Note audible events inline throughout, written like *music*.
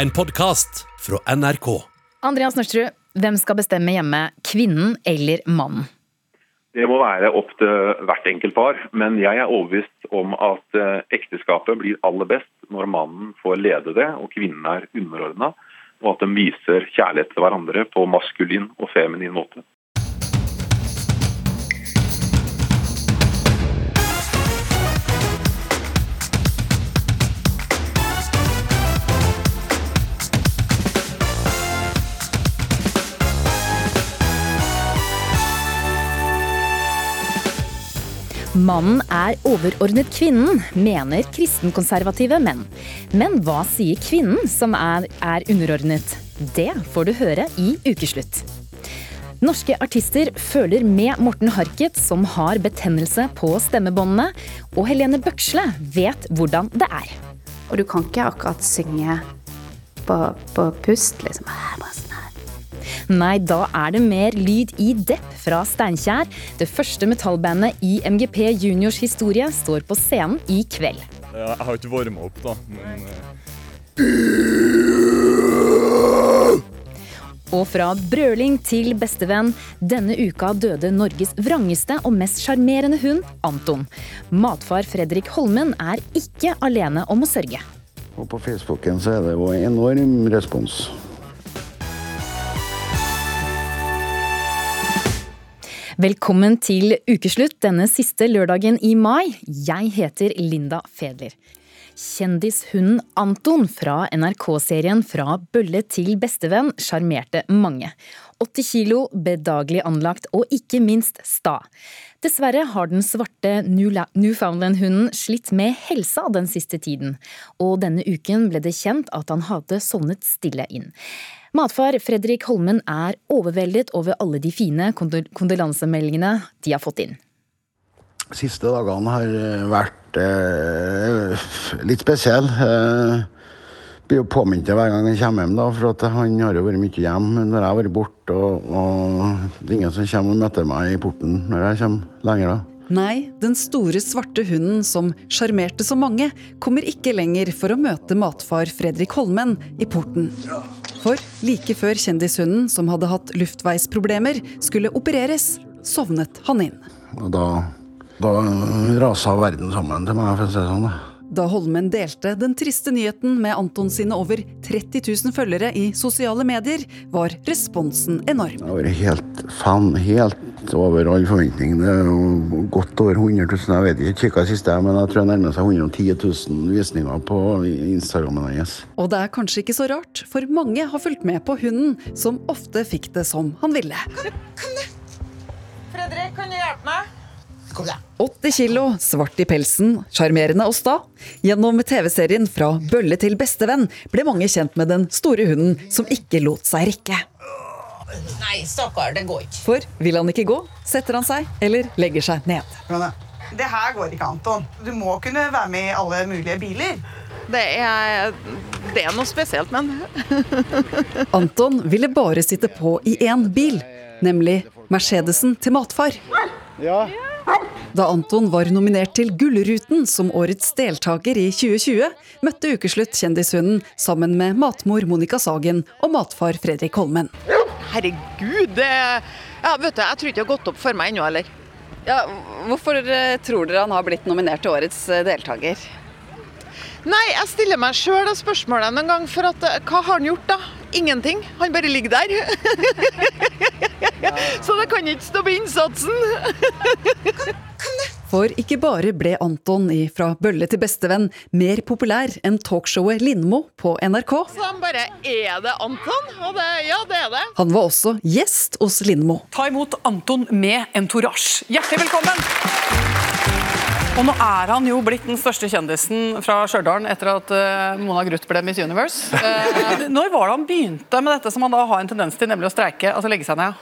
En podkast fra NRK. Andreas Nørstrud, hvem skal bestemme hjemme, kvinnen eller mannen? Det må være opp til hvert enkelt par, men jeg er overbevist om at eh, ekteskapet blir aller best når mannen får lede det og kvinnen er underordna, og at de viser kjærlighet til hverandre på maskulin og feminin måte. Mannen er overordnet kvinnen, mener kristenkonservative menn. Men hva sier kvinnen som er, er underordnet? Det får du høre i Ukeslutt. Norske artister føler med Morten Harket, som har betennelse på stemmebåndene. Og Helene Bøksle vet hvordan det er. Og du kan ikke akkurat synge på, på pust, liksom. Sånn her. Nei, da er det mer lyd i Depp fra Steinkjer. Det første metallbandet i MGP Juniors historie står på scenen i kveld. Jeg har ikke varma opp, da, men eh, Og fra brøling til bestevenn. Denne uka døde Norges vrangeste og mest sjarmerende hund, Anton. Matfar Fredrik Holmen er ikke alene om å sørge. Og på Facebooken så er det jo enorm respons. Velkommen til ukeslutt denne siste lørdagen i mai. Jeg heter Linda Fedler. Kjendishunden Anton fra NRK-serien Fra bølle til bestevenn sjarmerte mange. 80 kilo, bedagelig anlagt og ikke minst sta. Dessverre har den svarte Newfoundland-hunden slitt med helsa den siste tiden, og denne uken ble det kjent at han hadde sovnet stille inn. Matfar Fredrik Holmen er overveldet over alle de fine kondol kondolansemeldingene de har fått inn. Siste dagene har eh, vært eh, litt spesielle. Eh, blir jo påminnet hver gang han kommer hjem, da, for at han har jo vært mye hjemme når jeg har vært borte. Og, og det er ingen som kommer og møter meg i porten når jeg kommer lenger. da. Nei, den store svarte hunden som sjarmerte så mange, kommer ikke lenger for å møte matfar Fredrik Holmen i porten. For like før kjendishunden, som hadde hatt luftveisproblemer, skulle opereres, sovnet han inn. Da, da rasa verden sammen til meg, for å si det sånn. Da. Holmen delte den triste nyheten med Anton sine over 30 000 følgere i sosiale medier, var responsen enorm. Det har vært helt fan, helt over all forventning. Det er jo godt over 100 000, jeg vet ikke, kikka sist jeg, men jeg tror det nærmer seg 110 000 visninger på Instagrammen hans. Og det er kanskje ikke så rart, for mange har fulgt med på hunden, som ofte fikk det som han ville. Fredrik, kan du hjelpe meg? 80 kilo, svart i pelsen, sjarmerende og sta. Gjennom TV-serien Fra bølle til bestevenn ble mange kjent med den store hunden som ikke lot seg rikke. Nei, stakkar, det går ikke. For vil han ikke gå, setter han seg eller legger seg ned. Det her går ikke, Anton. Du må kunne være med i alle mulige biler. Det er, det er noe spesielt, men *laughs* Anton ville bare sitte på i én bil, nemlig Mercedesen til matfar. Da Anton var nominert til Gullruten som årets deltaker i 2020, møtte Ukeslutt kjendishunden sammen med matmor Monica Sagen og matfar Fredrik Holmen. herregud, det ja, vet du, Jeg tror ikke det har gått opp for meg ennå, eller. Ja, hvorfor eh, tror dere han har blitt nominert til årets eh, deltaker? Nei, jeg stiller meg sjøl spørsmålet en gang, for at, eh, hva har han gjort, da? Ingenting. Han bare ligger der. *laughs* Så det kan ikke stå på innsatsen. *laughs* For ikke bare ble Anton i Fra bølle til bestevenn mer populær enn talkshowet Lindmo på NRK. Så han bare Er det Anton? Og det, ja, det er det. Han var også gjest hos Lindmo. Ta imot Anton med entourage. Hjertelig velkommen! Og nå er han jo blitt den største kjendisen fra Stjørdal etter at eh, Mona Gruth ble Miss Universe. Eh, når var det han begynte med dette som han da har en tendens til, nemlig å streike, altså legge seg ned?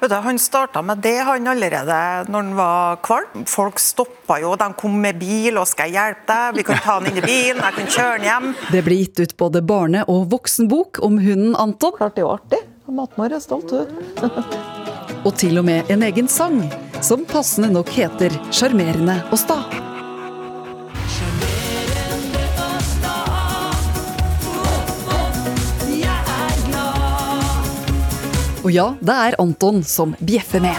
Vet du, Han starta med det han allerede når han var kvalm. Folk stoppa jo, de kom med bil og 'skal jeg hjelpe deg', 'vi kan ta han inn i bilen', 'jeg kan kjøre han hjem'. Det blir gitt ut både barne- og voksenbok om hunden Anton. Klart det er jo artig. Matmor er stolt, hun og til og med en egen sang, som passende nok heter 'Sjarmerende og sta'. Og ja, det er Anton som bjeffer med.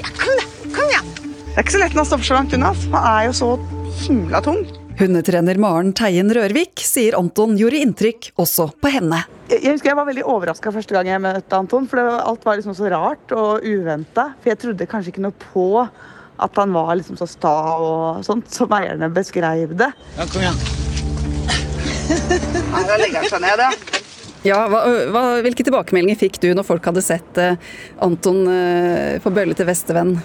Ja, kom, da, kom, ja. Det er ikke så lett når han stopper så langt unna. Altså. Han er jo så himla tung. Hundetrener Maren Teien Rørvik sier Anton gjorde inntrykk også på henne. Jeg, jeg husker jeg var veldig overraska første gang jeg møtte Anton. For det var, alt var liksom så rart og uventa. For jeg trodde kanskje ikke noe på at han var liksom så sta og sånt, som eierne beskrev det. Ja, kom igjen. Nei, da legger han seg ned, ja. Ja, hva, hva, Hvilke tilbakemeldinger fikk du når folk hadde sett eh, Anton eh, på Bølle til Vestevenn?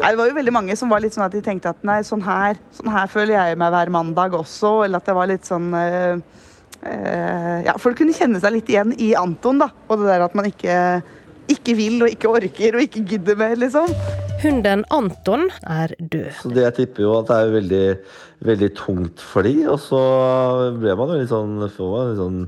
Nei, det var jo veldig mange som var litt sånn at de tenkte at nei, sånn her, sånn her føler jeg meg hver mandag også. Eller at det var litt sånn øh, øh, Ja, folk kunne kjenne seg litt igjen i Anton, da. Og det der at man ikke, ikke vil og ikke orker og ikke gidder mer, liksom. Hunden Anton er død. Så det jeg tipper jo at det er veldig, veldig tungt for de, og så ble man jo litt sånn, får man litt sånn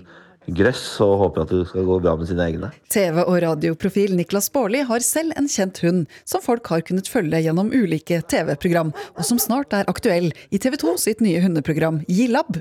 grøss og håper at det skal gå bra med sine egne. TV- og radioprofil Niklas Baarli har selv en kjent hund som folk har kunnet følge gjennom ulike TV-program, og som snart er aktuell i TV 2 sitt nye hundeprogram Gi lab.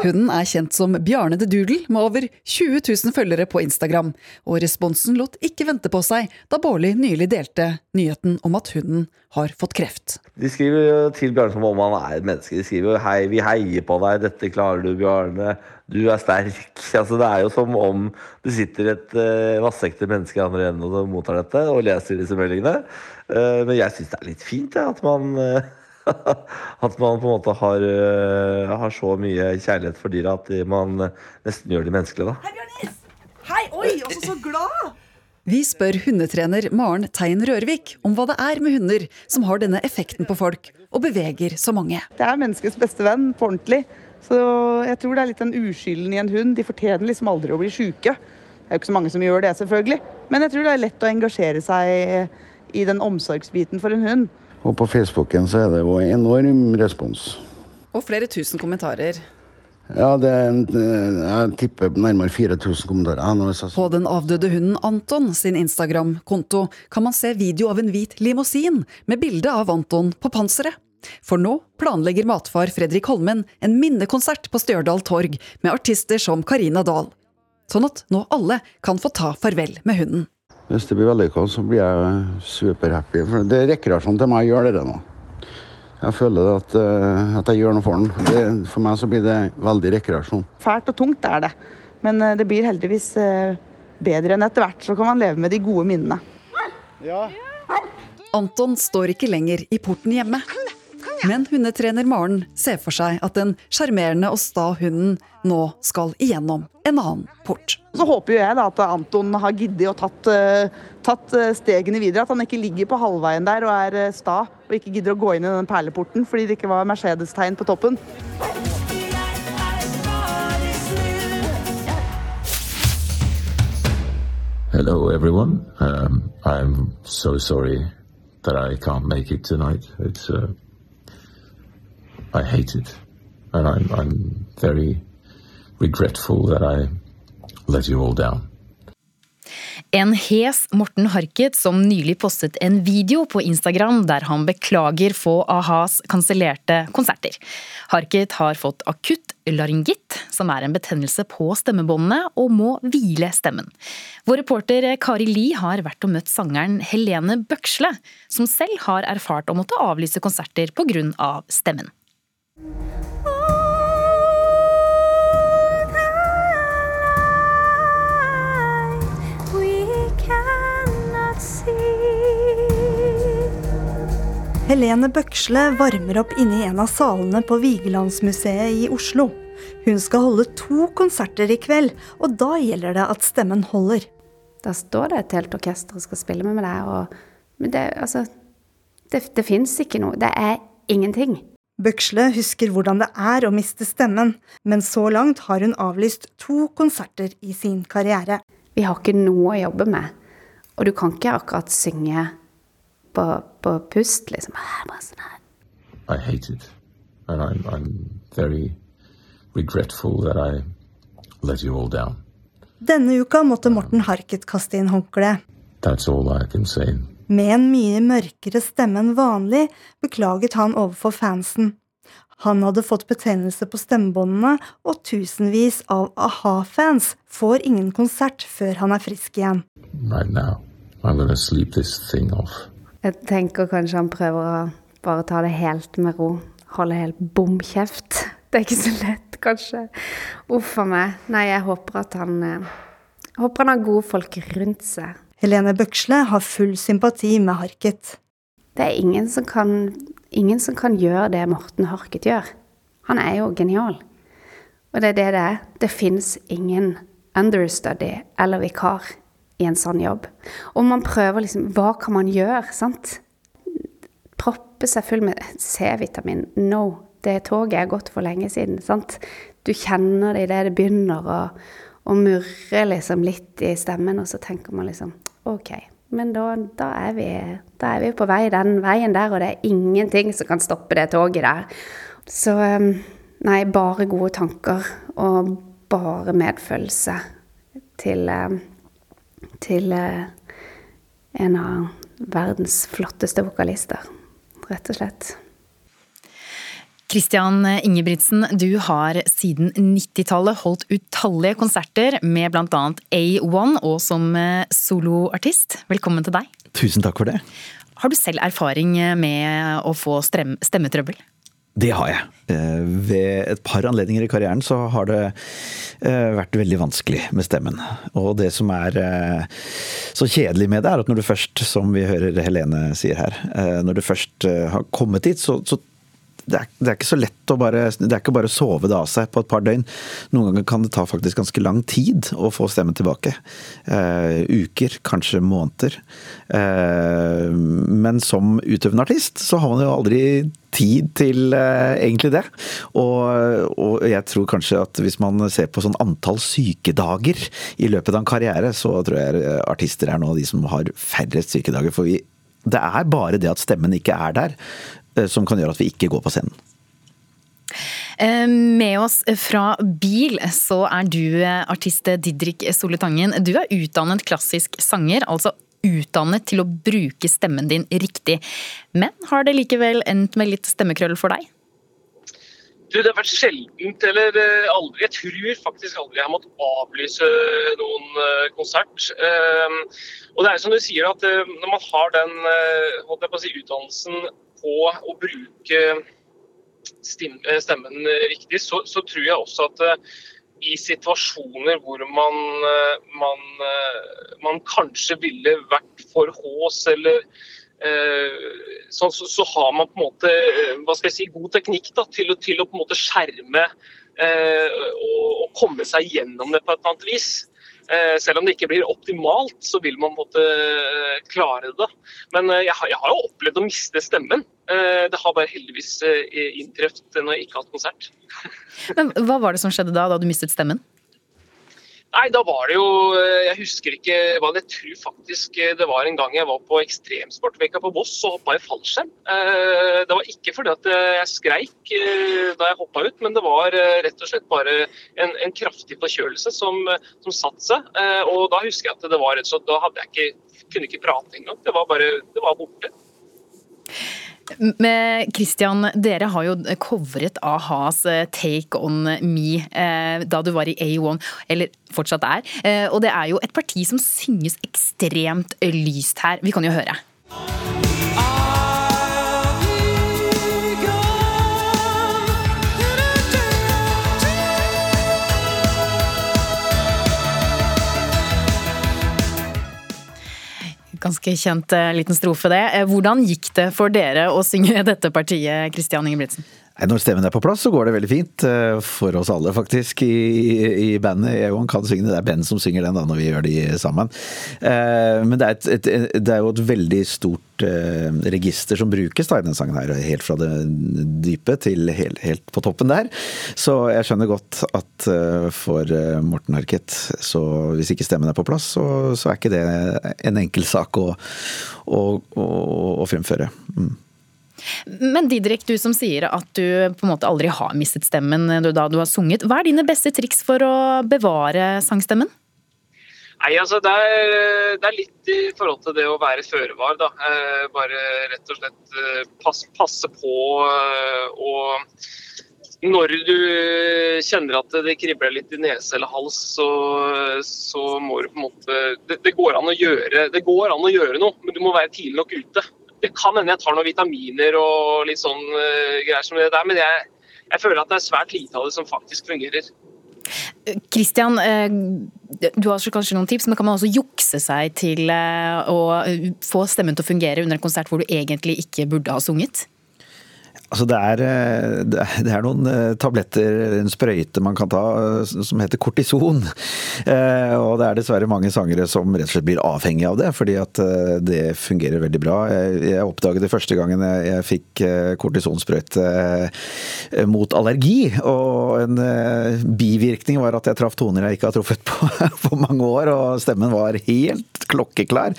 Hunden er kjent som Bjarne the Doodle, med over 20 000 følgere på Instagram. Og responsen lot ikke vente på seg da Bårli nylig delte nyheten om at hunden har fått kreft. De skriver til Bjarne som om han er et menneske. De skriver jo 'hei, vi heier på deg, dette klarer du, Bjarne', 'du er sterk'. Altså, det er jo som om det sitter et uh, vassekte menneske i andre enden og mottar dette og leser disse meldingene. Uh, men jeg syns det er litt fint ja, at man eh, *laughs* at man på en måte har, eh, har så mye kjærlighet for dyra at man nesten gjør de menneskelige. da. Hei, oi, også så glad! Vi spør hundetrener Maren Tein Rørvik om hva det er med hunder som har denne effekten på folk, og beveger så mange. Det er menneskets beste venn på ordentlig. Så jeg tror det er litt den uskylden i en hund. De fortjener liksom aldri å bli sjuke. Det er jo ikke så mange som gjør det, selvfølgelig. Men jeg tror det er lett å engasjere seg i den omsorgsbiten for en hund. Og på Facebooken så er det jo enorm respons. Og flere tusen kommentarer. Ja, det er, en- jeg tipper nærmere 4000 kommentarer. Er På den avdøde hunden Anton sin Instagram-konto kan man se video av en hvit limousin med bilde av Anton på panseret. For nå planlegger matfar Fredrik Holmen en minnekonsert på Stjørdal torg med artister som Karina Dahl. Sånn at nå alle kan få ta farvel med hunden. Hvis det blir vellykka, så blir jeg superhappy. For det er rekreasjon til meg å gjøre det nå. Jeg føler at, eh, at jeg gjør noe for den. Det, for meg så blir det veldig rekreasjon. Fælt og tungt er det. Men eh, det blir heldigvis eh, bedre enn etter hvert. Så kan man leve med de gode minnene. Anton står ikke lenger i porten hjemme. Men hundetrener Maren ser for seg at den sjarmerende og sta hunden nå skal igjennom en annen port. Så håper jeg da at Anton har giddet og tatt, eh, tatt eh, stegene videre. At han ikke ligger på halvveien der og er eh, sta og ikke gidder å gå inn i den perleporten fordi det ikke var Mercedes-tegn på toppen. Hello, everyone. Um, I'm so sorry that I can't make it tonight. It's uh, I hate it, and I'm I'm very regretful that I let you all down. En hes Morten Harket som nylig postet en video på Instagram der han beklager få a-has kansellerte konserter. Harket har fått akutt laryngitt, som er en betennelse på stemmebåndene, og må hvile stemmen. Vår reporter Kari Li har vært og møtt sangeren Helene Bøksle, som selv har erfart å måtte avlyse konserter pga. stemmen. Helene Bøksle varmer opp inne i en av salene på Vigelandsmuseet i Oslo. Hun skal holde to konserter i kveld, og da gjelder det at stemmen holder. Da står det et helt orkester og skal spille med deg, og Men det, altså Det, det fins ikke noe. Det er ingenting. Bøksle husker hvordan det er å miste stemmen, men så langt har hun avlyst to konserter i sin karriere. Vi har ikke noe å jobbe med. Og du kan ikke akkurat synge på, på pust, liksom. Bare sånn her. I hate it, and I'm I'm very regretful that I let you all down. Denne uka måtte Morten Harket kaste inn håndkleet. That's all I can say. Med en mye mørkere stemme enn vanlig beklaget han overfor fansen. Han hadde fått betennelse på stemmebåndene, og tusenvis av a-ha-fans får ingen konsert før han er frisk igjen. Right now, I'm sleep this thing off. Jeg tenker kanskje han prøver å bare ta det helt med ro. Holde helt bom kjeft. Det er ikke så lett, kanskje. Uff a meg. Nei, jeg håper at han eh, håper han har gode folk rundt seg. Helene Bøksle har full sympati med Harket. Det er ingen som kan, ingen som kan gjøre det Morten Harket gjør. Han er jo genial. Og det er det det er. Det fins ingen understudy eller vikar i en sånn jobb. Og man prøver liksom Hva kan man gjøre, sant? Proppe seg full med C-vitamin. No. Det toget er gått for lenge siden, sant? Du kjenner det idet det begynner å, å murre liksom litt i stemmen, og så tenker man liksom OK. Men da, da, er vi, da, er vi, på vei den veien der, og det er ingenting som kan stoppe det toget der. Så nei, bare gode tanker og bare medfølelse til, til en av verdens flotteste vokalister, rett og slett. Christian Ingebrigtsen, du har siden 90-tallet holdt utallige konserter med bl.a. A1 og som soloartist. Velkommen til deg. Tusen takk for det. Har du selv erfaring med å få stemmetrøbbel? Det har jeg. Ved et par anledninger i karrieren så har det vært veldig vanskelig med stemmen. Og det som er så kjedelig med det, er at når du først, som vi hører Helene sier her, når du først har kommet dit, så, så det er, det er, ikke så lett å bare Det er ikke bare å sove det av seg på et par døgn. Noen ganger kan det ta faktisk ganske lang tid å få stemmen tilbake. Eh, uker, kanskje måneder. Eh, men som utøvende artist så har man jo aldri tid til eh, egentlig det. Og, og, jeg tror kanskje at hvis man ser på sånn antall sykedager i løpet av en karriere, så tror jeg artister er nå de som har færrest sykedager. For vi, det er bare det at stemmen ikke er der som kan gjøre at vi ikke går på scenen. Med oss fra bil så er du artist Didrik Soletangen. Du er utdannet klassisk sanger, altså utdannet til å bruke stemmen din riktig. Men har det likevel endt med litt stemmekrøll for deg? Du, det har vært sjeldent, eller aldri. Jeg tror faktisk aldri jeg har måttet avlyse noen konsert. Og det er som du sier, at når man har den si, utdannelsen på å bruke stemmen riktig, så, så tror jeg også at i situasjoner hvor man, man, man kanskje ville vært for hås eller så, så, så, har man på en måte hva skal jeg si, god teknikk da, til, til, å på en måte skjerme eh, og, og, komme seg gjennom det på et eller annet vis. Eh, selv om det ikke blir optimalt, så vil man måtte klare det. Men jeg har, jeg har jo opplevd å miste stemmen. Det har bare heldigvis inntruffet når jeg ikke har hatt konsert. *laughs* Men Hva var det som skjedde da, da du mistet stemmen? Nei, da var det jo Jeg husker ikke hva det tror faktisk det var en gang jeg var på Ekstremsportveka på Voss og hoppa i fallskjerm. Det var ikke fordi at jeg skreik da jeg hoppa ut, men det var rett og slett bare en, en kraftig forkjølelse som, som satte seg. Og da husker jeg at det var rett og slett Da hadde jeg ikke, kunne ikke prate engang. Det var bare Det var borte. Med Christian, dere har jo covret a-has Take On Me da du var i A1, eller fortsatt er. Og det er jo et parti som synges ekstremt lyst her. Vi kan jo høre. Ganske kjent liten strofe, det. Hvordan gikk det for dere å synge *laughs* dette partiet, Kristian Ingebrigtsen? Når stemmen er på plass, så går det veldig fint. For oss alle, faktisk, i, i bandet. Egon kan synge det. Er Ben som synger den da, når vi gjør de sammen. Men det er, et, et, det er jo et veldig stort register som brukes da, i denne sangen her. Helt fra det dype til helt, helt, på toppen der. Så jeg skjønner godt at for Morten Harket, så hvis ikke stemmen er på plass, så, så er ikke det en enkel sak å, å, å, å fremføre. Mm. Men Didrik, du som sier at du på en måte aldri har mistet stemmen da du har sunget. Hva er dine beste triks for å bevare sangstemmen? Nei, altså det er, det er, litt i forhold til det å være føre var. da. Eh, bare rett og slett eh, pass, passe på eh, og når du kjenner at det kribler litt i nese eller hals, så, så må du på en måte det, det, går an å gjøre, det går an å gjøre noe, men du må være tidlig nok ute. Det kan hende jeg tar noen vitaminer og litt sånn uh, greier som det der, men jeg, jeg føler at det er svært lite av det som faktisk fungerer. Kristian, du har kanskje noen tips, men kan man også jukse seg til å få stemmen til å fungere under en konsert hvor du egentlig ikke burde ha sunget? Altså det, er, eh, det er noen eh, tabletter, en sprøyte man kan ta, eh, som heter kortison. Og det er dessverre mange sangere som rett og slett blir avhengig av det, fordi at det fungerer veldig bra. Jeg oppdaget det første gangen jeg fikk kortisonsprøyte mot allergi. Og en bivirkning var at jeg traff toner jeg ikke har truffet på, *laughs* på mange år, og stemmen var helt klokkeklar.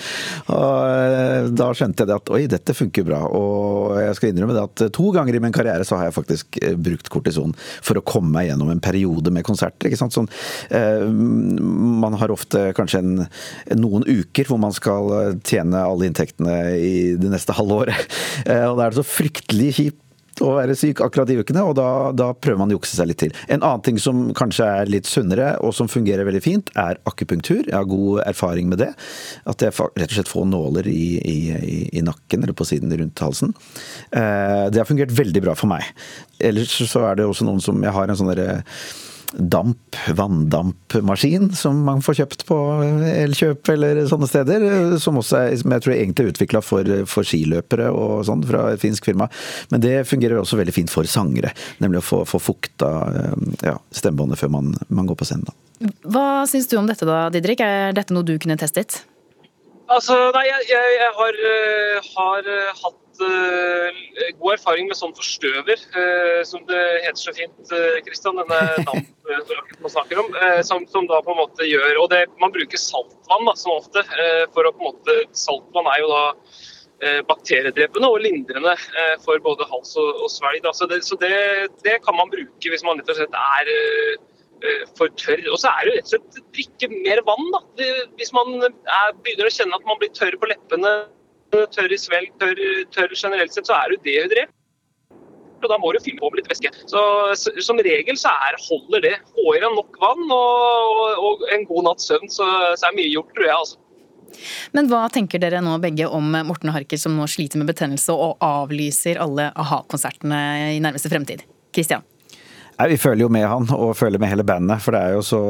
Og da skjønte jeg at oi, dette funker bra. Og jeg skal innrømme det at to ganger ganger i min karriere så har jeg faktisk eh, brukt kortison for å komme meg gjennom en periode med konserter. ikke sant? Sånn, eh, man har ofte kanskje en, noen uker hvor man skal eh, tjene alle inntektene i det neste halvåret. *laughs* Eh, og da er det så fryktelig kjipt å være syk akkurat de ukene, og da, da, prøver man å jukse seg litt til. En annen ting som kanskje er litt sunnere, og som fungerer veldig fint, er akupunktur. Jeg har god erfaring med det. At jeg rett og slett får nåler i, i, i nakken, eller på siden rundt halsen. Eh, det har fungert veldig bra for meg. Ellers så er det også noen som Jeg har en sånn derre damp, vanndampmaskin som man får kjøpt på Elkjøp eller sånne steder. Som, også er, som jeg tror er egentlig er utvikla for, for, skiløpere og sånn fra et finsk firma. Men det fungerer også veldig fint for sangere. Nemlig å få, få fukta eh, ja, stemmebåndet før man, man, går på scenen. Da. Hva syns du om dette da, Didrik? Er dette noe du kunne testet? Altså, nei, jeg, jeg, jeg har, uh, har uh, hatt uh, god erfaring med sånn forstøver, uh, som det heter så fint, Kristian, uh, denne damprakken *laughs* man snakker om, som, som, da på en måte gjør Og det, man bruker saltvann da, som ofte, for å på en måte Saltvann er jo da bakteriedrepende og lindrende for både hals og, og svelg. Så, det, så det, det, kan man bruke hvis man rett og slett er for tørr. Og så er det rett og slett drikke mer vann. Da. hvis man er, begynner å kjenne at man blir tørr på leppene tørr i svelg, tørr, tørr generelt sett, så er du dehydrert. Og da må du fylle på med litt væske. Så, Som regel så er, holder det. Få er nok vann og, og, en god natts søvn, så, så, er mye gjort, tror jeg. altså. Men hva tenker dere nå begge om Morten Harker som nå sliter med betennelse og avlyser alle a-ha-konsertene i nærmeste fremtid? Kristian? Nei, Vi føler jo med han, og føler med hele bandet. For det er jo så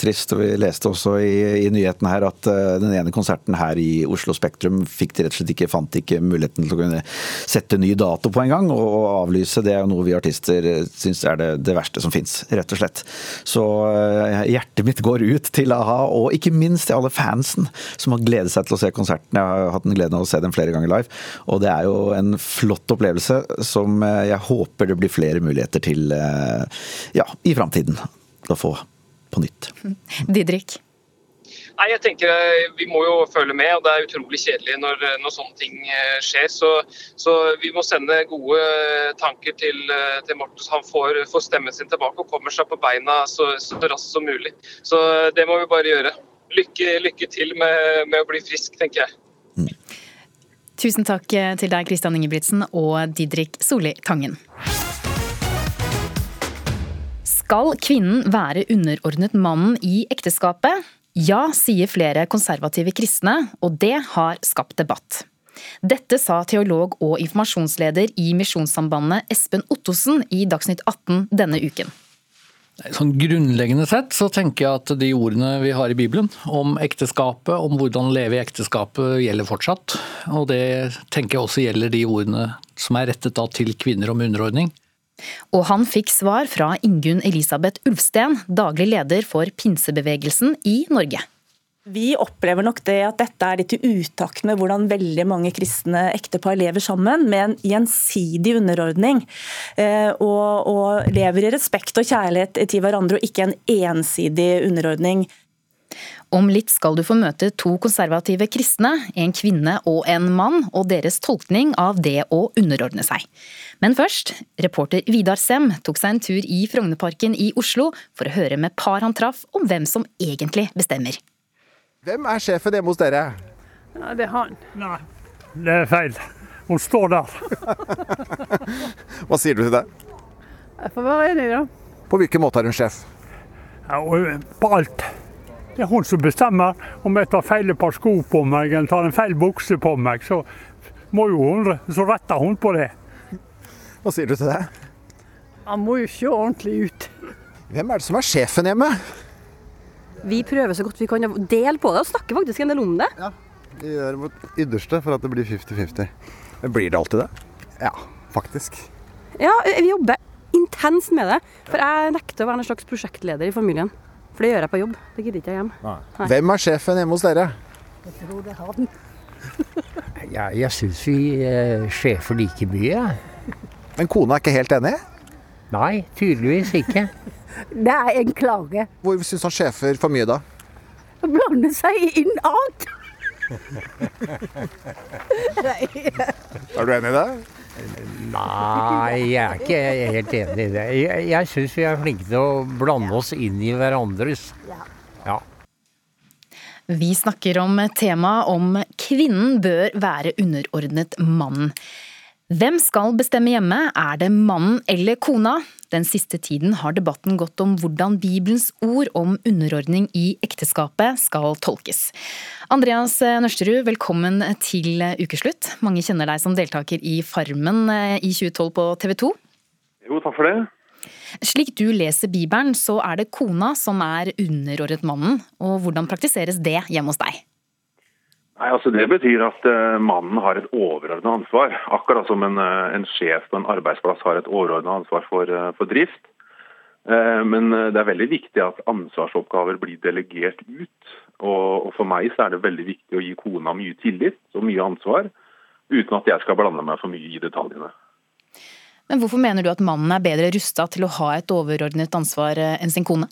trist. og Vi leste også i, i nyhetene her at uh, den ene konserten her i Oslo Spektrum fikk de rett og slett ikke, fant ikke muligheten til å kunne sette ny dato på en gang. Og, og avlyse, det er jo noe vi artister syns er det, det verste som fins, rett og slett. Så uh, hjertet mitt går ut til a-ha, og ikke minst til alle fansen som har gledet seg til å se konserten. Jeg har hatt den gleden av å se den flere ganger live. Og det er jo en flott opplevelse som uh, jeg håper det blir flere muligheter til. Uh, ja, i framtiden å få på nytt. *laughs* Didrik? Nei, jeg tenker eh, Vi må jo følge med, og det er utrolig kjedelig når, eh, når sånne ting skjer. Så, så, vi må sende gode tanker til, til Morten, så han får, får, stemmen sin tilbake og kommer seg på beina så, så, raskt som mulig. Så det må vi bare gjøre. Lykke, lykke til med, med, å bli frisk, tenker jeg. Mm. Tusen takk til deg, Kristian Ingebrigtsen og Didrik Solli Tangen. Skal kvinnen være underordnet mannen i ekteskapet? Ja, sier flere konservative kristne, og det har skapt debatt. Dette sa teolog og informasjonsleder i Misjonssambandet Espen Ottosen i Dagsnytt 18 denne uken. Sånn Grunnleggende sett så tenker jeg at de ordene vi har i Bibelen om ekteskapet, om hvordan leve i ekteskapet, gjelder fortsatt. Og det tenker jeg også gjelder de ordene som er rettet til kvinner om underordning. Og han fikk svar fra Ingunn Elisabeth Ulfsten, daglig leder for pinsebevegelsen i Norge. Vi opplever nok det at dette er litt i utakt med hvordan veldig mange kristne ektepar lever sammen, med en gjensidig underordning. Eh, og, og lever i respekt og kjærlighet til hverandre, og ikke en ensidig underordning. Om litt skal du få møte to konservative kristne, en kvinne og en mann, og deres tolkning av det å underordne seg. Men først, reporter Vidar Sem tok seg en tur i Frognerparken i Oslo for å høre med par han traff om hvem som egentlig bestemmer. Hvem er sjefen hjemme hos dere? Ja, det er han. Nei, det er feil. Hun står der. *laughs* Hva sier du til det? Jeg får være enig, da. På hvilken måte er hun sjef? Ja, på alt. Det er hun som bestemmer. Om jeg tar feil par sko på meg eller tar en feil bukse på meg, så, må jo hun, så retter hun på det. Hva sier du til det? Han må jo se ordentlig ut. Hvem er det som er sjefen hjemme? Vi prøver så godt vi kan å dele på det, og snakker faktisk en del om det. Ja, Vi gjør vårt ytterste for at det blir 50-50. Blir det alltid det? Ja, faktisk. Ja, vi jobber intenst med det. For jeg nekter å være en slags prosjektleder i familien. For det gjør jeg på jobb. Det gidder ikke jeg hjemme. Nei. Hvem er sjefen hjemme hos dere? Jeg tror det har den. *laughs* ja, jeg syns vi eh, sjefer like mye. Men kona er ikke helt enig? Nei, tydeligvis ikke. *laughs* det er en klage. Hvor syns han sjefer for mye, da? Blande seg inn alt. *laughs* er du enig i det? Nei, jeg er ikke helt enig i det. Jeg, jeg syns vi er flinke til å blande oss inn i hverandres. Ja. Vi snakker om temaet om kvinnen bør være underordnet mannen. Hvem skal bestemme hjemme, er det mannen eller kona? Den siste tiden har debatten gått om hvordan Bibelens ord om underordning i ekteskapet skal tolkes. Andreas Nørsterud, velkommen til ukeslutt. Mange kjenner deg som deltaker i Farmen eh, i 2012 på TV 2. Jo, takk for det. Slik du leser Bibelen, så er det kona som er underordnet mannen. Og hvordan praktiseres det hjemme hos deg? Nei, altså Det betyr at uh, mannen har et overordnet ansvar. Akkurat som en, uh, en sjef på en arbeidsplass har et overordnet ansvar for, uh, for drift. Men det er veldig viktig at ansvarsoppgaver blir delegert ut. Og, og, For meg så er det veldig viktig å gi kona mye tillit og mye ansvar, uten at jeg skal blande meg for mye i detaljene. Men Hvorfor mener du at mannen er bedre rusta til å ha et overordnet ansvar enn sin kone?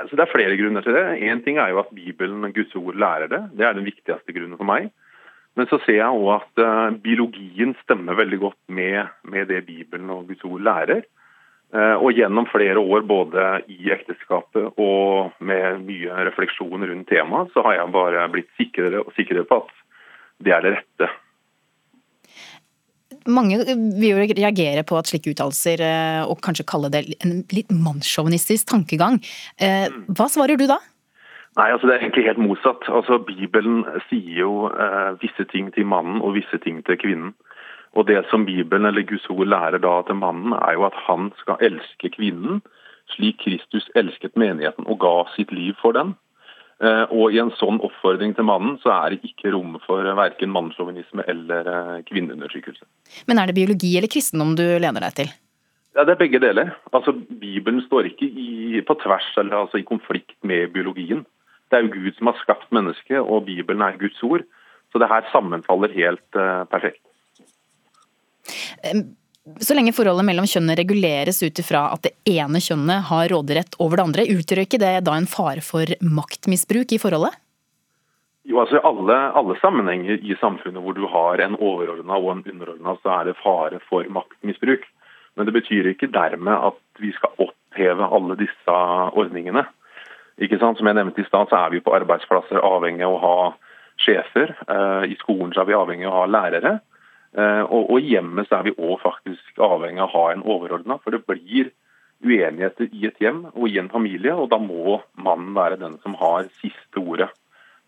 Altså, det er flere grunner til det. Én ting er jo at Bibelen, og Guds ord, lærer det. Det er den viktigste grunnen for meg. Men så ser jeg òg at uh, biologien stemmer veldig godt med, med, det Bibelen og Guds ord lærer. Uh, og gjennom flere år både i ekteskapet og med mye refleksjon rundt temaet, så har jeg bare blitt sikrere og sikrere på at det er det rette mange vil jo reagere på at slike uttalelser, eh, og kanskje kalle det en litt mannssjåvinistisk tankegang. Eh, hva svarer du da? Nei, altså Det er egentlig helt motsatt. Altså Bibelen sier jo eh, visse ting til mannen og visse ting til kvinnen. Og Det som Bibelen eller Guds ord lærer da til mannen, er jo at han skal elske kvinnen slik Kristus elsket menigheten og ga sitt liv for den. Eh, og I en sånn oppfordring til mannen så er det ikke rom for verken mannssjåvinisme eller eh, kvinneundertrykkelse. Men er det biologi eller kristendom du lener deg til? Ja, Det er begge deler. Altså, Bibelen står ikke i, på tvers eller altså, i konflikt med biologien. Det er jo Gud som har skapt mennesket, og Bibelen er Guds ord. Så det her sammenfaller helt uh, perfekt. Så lenge forholdet mellom kjønnene reguleres ut ifra at det ene kjønnet har råderett over det andre, utgjør ikke det da en fare for maktmisbruk i forholdet? Jo, altså I alle, alle, sammenhenger i samfunnet hvor du har en overordna og en underordna, så er det fare for maktmisbruk. Men det betyr ikke dermed at vi skal oppheve alle disse ordningene. Ikke sant? Som jeg nevnte i stad, så er vi på arbeidsplasser avhengig av å ha sjefer. Eh, I skolen så er vi avhengig av å ha lærere. Eh, og, og hjemmet så er vi òg faktisk avhengig av å ha en overordna. For det blir uenigheter i et hjem og i en familie, og da må mannen være den som har siste ordet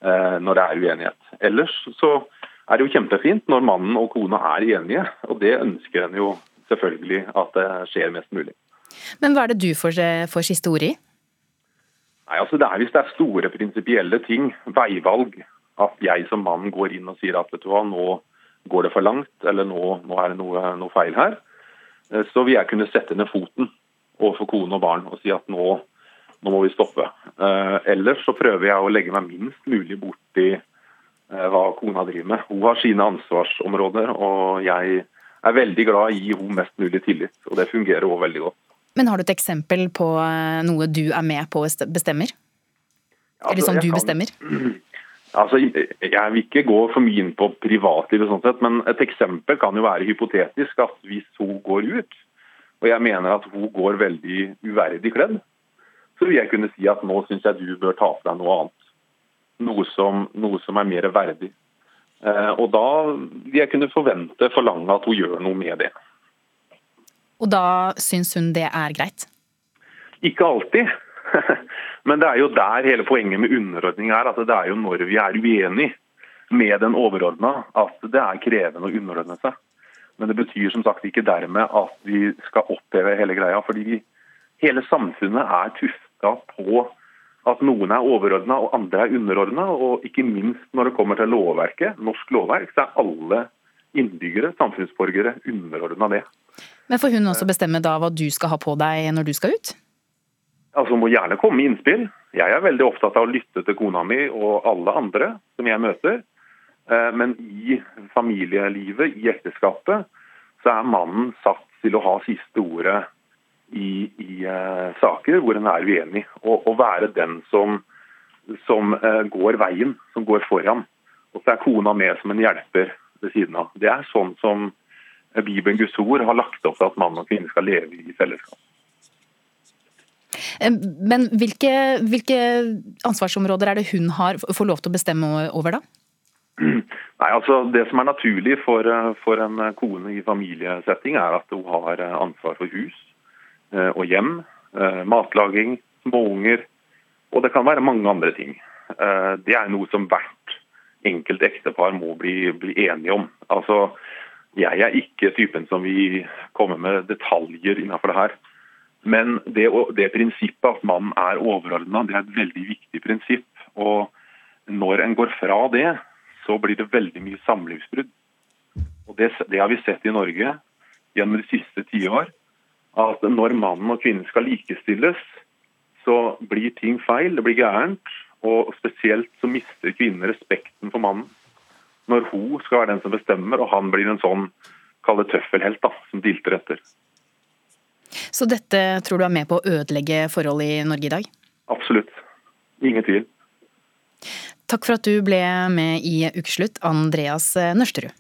eh, når det er uenighet. Ellers så er det jo kjempefint når mannen og kona er enige, og det ønsker en jo selvfølgelig at det skjer mest mulig. Men hva er det du får, får siste ord i? Nei, altså det er Hvis det er store prinsipielle ting, veivalg, at jeg som mann går inn og sier at vet du hva, nå går det for langt, eller nå, nå er det noe, noe, feil her, eh, så vil jeg kunne sette ned foten overfor kone og barn og si at nå, nå må vi stoppe. Eh, ellers så prøver jeg å legge meg minst mulig borti eh, hva kona driver med. Hun har sine ansvarsområder, og jeg er veldig glad i å gi henne mest mulig tillit. Og det fungerer òg veldig godt. Men har du et eksempel på noe du er med på og bestemmer? Eller som du bestemmer? *clears throat* Altså, Jeg vil ikke gå for mye inn på privatlivet, sånn sett, men et eksempel kan jo være hypotetisk at hvis hun går ut, og jeg mener at hun går veldig uverdig kledd, så vil jeg kunne si at nå syns jeg du bør ta på deg noe annet. noe som, noe som er mer verdig. Eh, og da vil jeg kunne forvente, forlange at hun gjør noe med det. Og da syns hun det er greit? Ikke alltid. *laughs* Men det er jo der hele poenget med underordning er. at Det er jo når vi er uenige med den overordna at det er krevende å underordne seg. Men det betyr som sagt ikke dermed at vi skal oppheve hele greia. fordi hele samfunnet er tufta på at noen er overordna og andre er underordna. Og ikke minst når det kommer til lovverket, norsk lovverk, så er alle innbyggere, samfunnsborgere, underordna det. Men får hun også bestemme da hva du skal ha på deg når du skal ut? Altså Må gjerne komme med innspill. Jeg er veldig opptatt av å lytte til kona mi og alle andre som jeg møter. Eh, men i familielivet, i ekteskapet, så er mannen satt til å ha siste ordet i, i uh, saker hvor en er uenig. Og, og være den som, som uh, går veien, som går foran. Og så er kona med som en hjelper ved siden av. Det er sånn som Bibelen Guds ord har lagt opp til at mann og kvinne skal leve i fellesskap. Men hvilke, hvilke, ansvarsområder er det hun har, får lov til å bestemme over, da? Nei, altså Det som er naturlig for, for en kone i familiesetting, er at hun har ansvar for hus eh, og hjem, eh, matlaging, småunger, og det kan være mange andre ting. Eh, det er noe som hvert enkelt ektepar må bli, bli enige om. Altså, Jeg er ikke typen som vil komme med detaljer innenfor det her. Men det, det prinsippet at mannen er overordna, det er et veldig viktig prinsipp. Og når en går fra det, så blir det veldig mye samlivsbrudd. Og det, det, har vi sett i Norge gjennom de siste tiår. At når mannen og kvinnen skal likestilles, så blir ting feil, det blir gærent. Og spesielt så mister kvinnen respekten for mannen. Når hun skal være den som bestemmer, og han blir en sånn kalle tøffelhelt da, som dilter etter. Så dette tror du er med på å ødelegge forhold i Norge i dag? Absolutt. Ingen tvil. Takk for at du ble med i Ukeslutt, Andreas Nørsterud.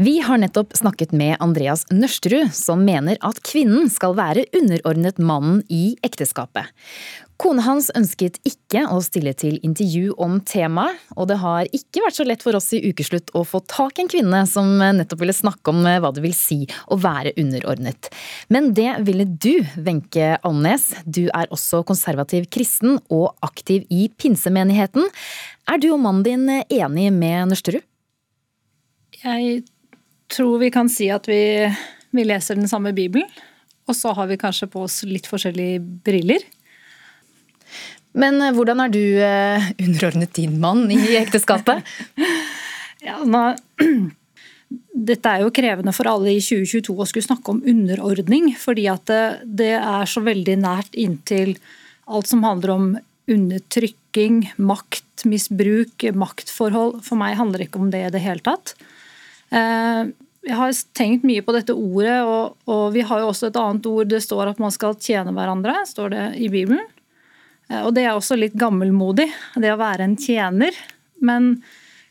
Vi har nettopp snakket med Andreas Nørsterud, som mener at kvinnen skal være underordnet mannen i ekteskapet. Kona hans ønsket ikke å stille til intervju om temaet, og det har ikke vært så lett for oss i Ukeslutt å få tak i en kvinne som nettopp ville snakke om hva det vil si å være underordnet. Men det ville du, Wenche Alnes. Du er også konservativ kristen og aktiv i pinsemenigheten. Er du og mannen din enig med Nørsterud? Jeg tror vi kan si at vi, vi leser den samme Bibelen. Og så har vi kanskje på oss litt forskjellige briller. Men eh, hvordan er du eh, underordnet din mann i ekteskapet? *laughs* ja, nå, *clears throat* dette er jo krevende for alle i 2022 å skulle snakke om underordning. Fordi at det, det er så veldig nært inntil alt som handler om undertrykking, makt, misbruk, maktforhold. For meg handler det ikke om det i det hele tatt. Eh, jeg har tenkt mye på dette ordet, og, og vi har jo også et annet ord. Det står at man skal tjene hverandre, står det i Bibelen. Eh, og det er også litt gammelmodig, det å være en tjener. Men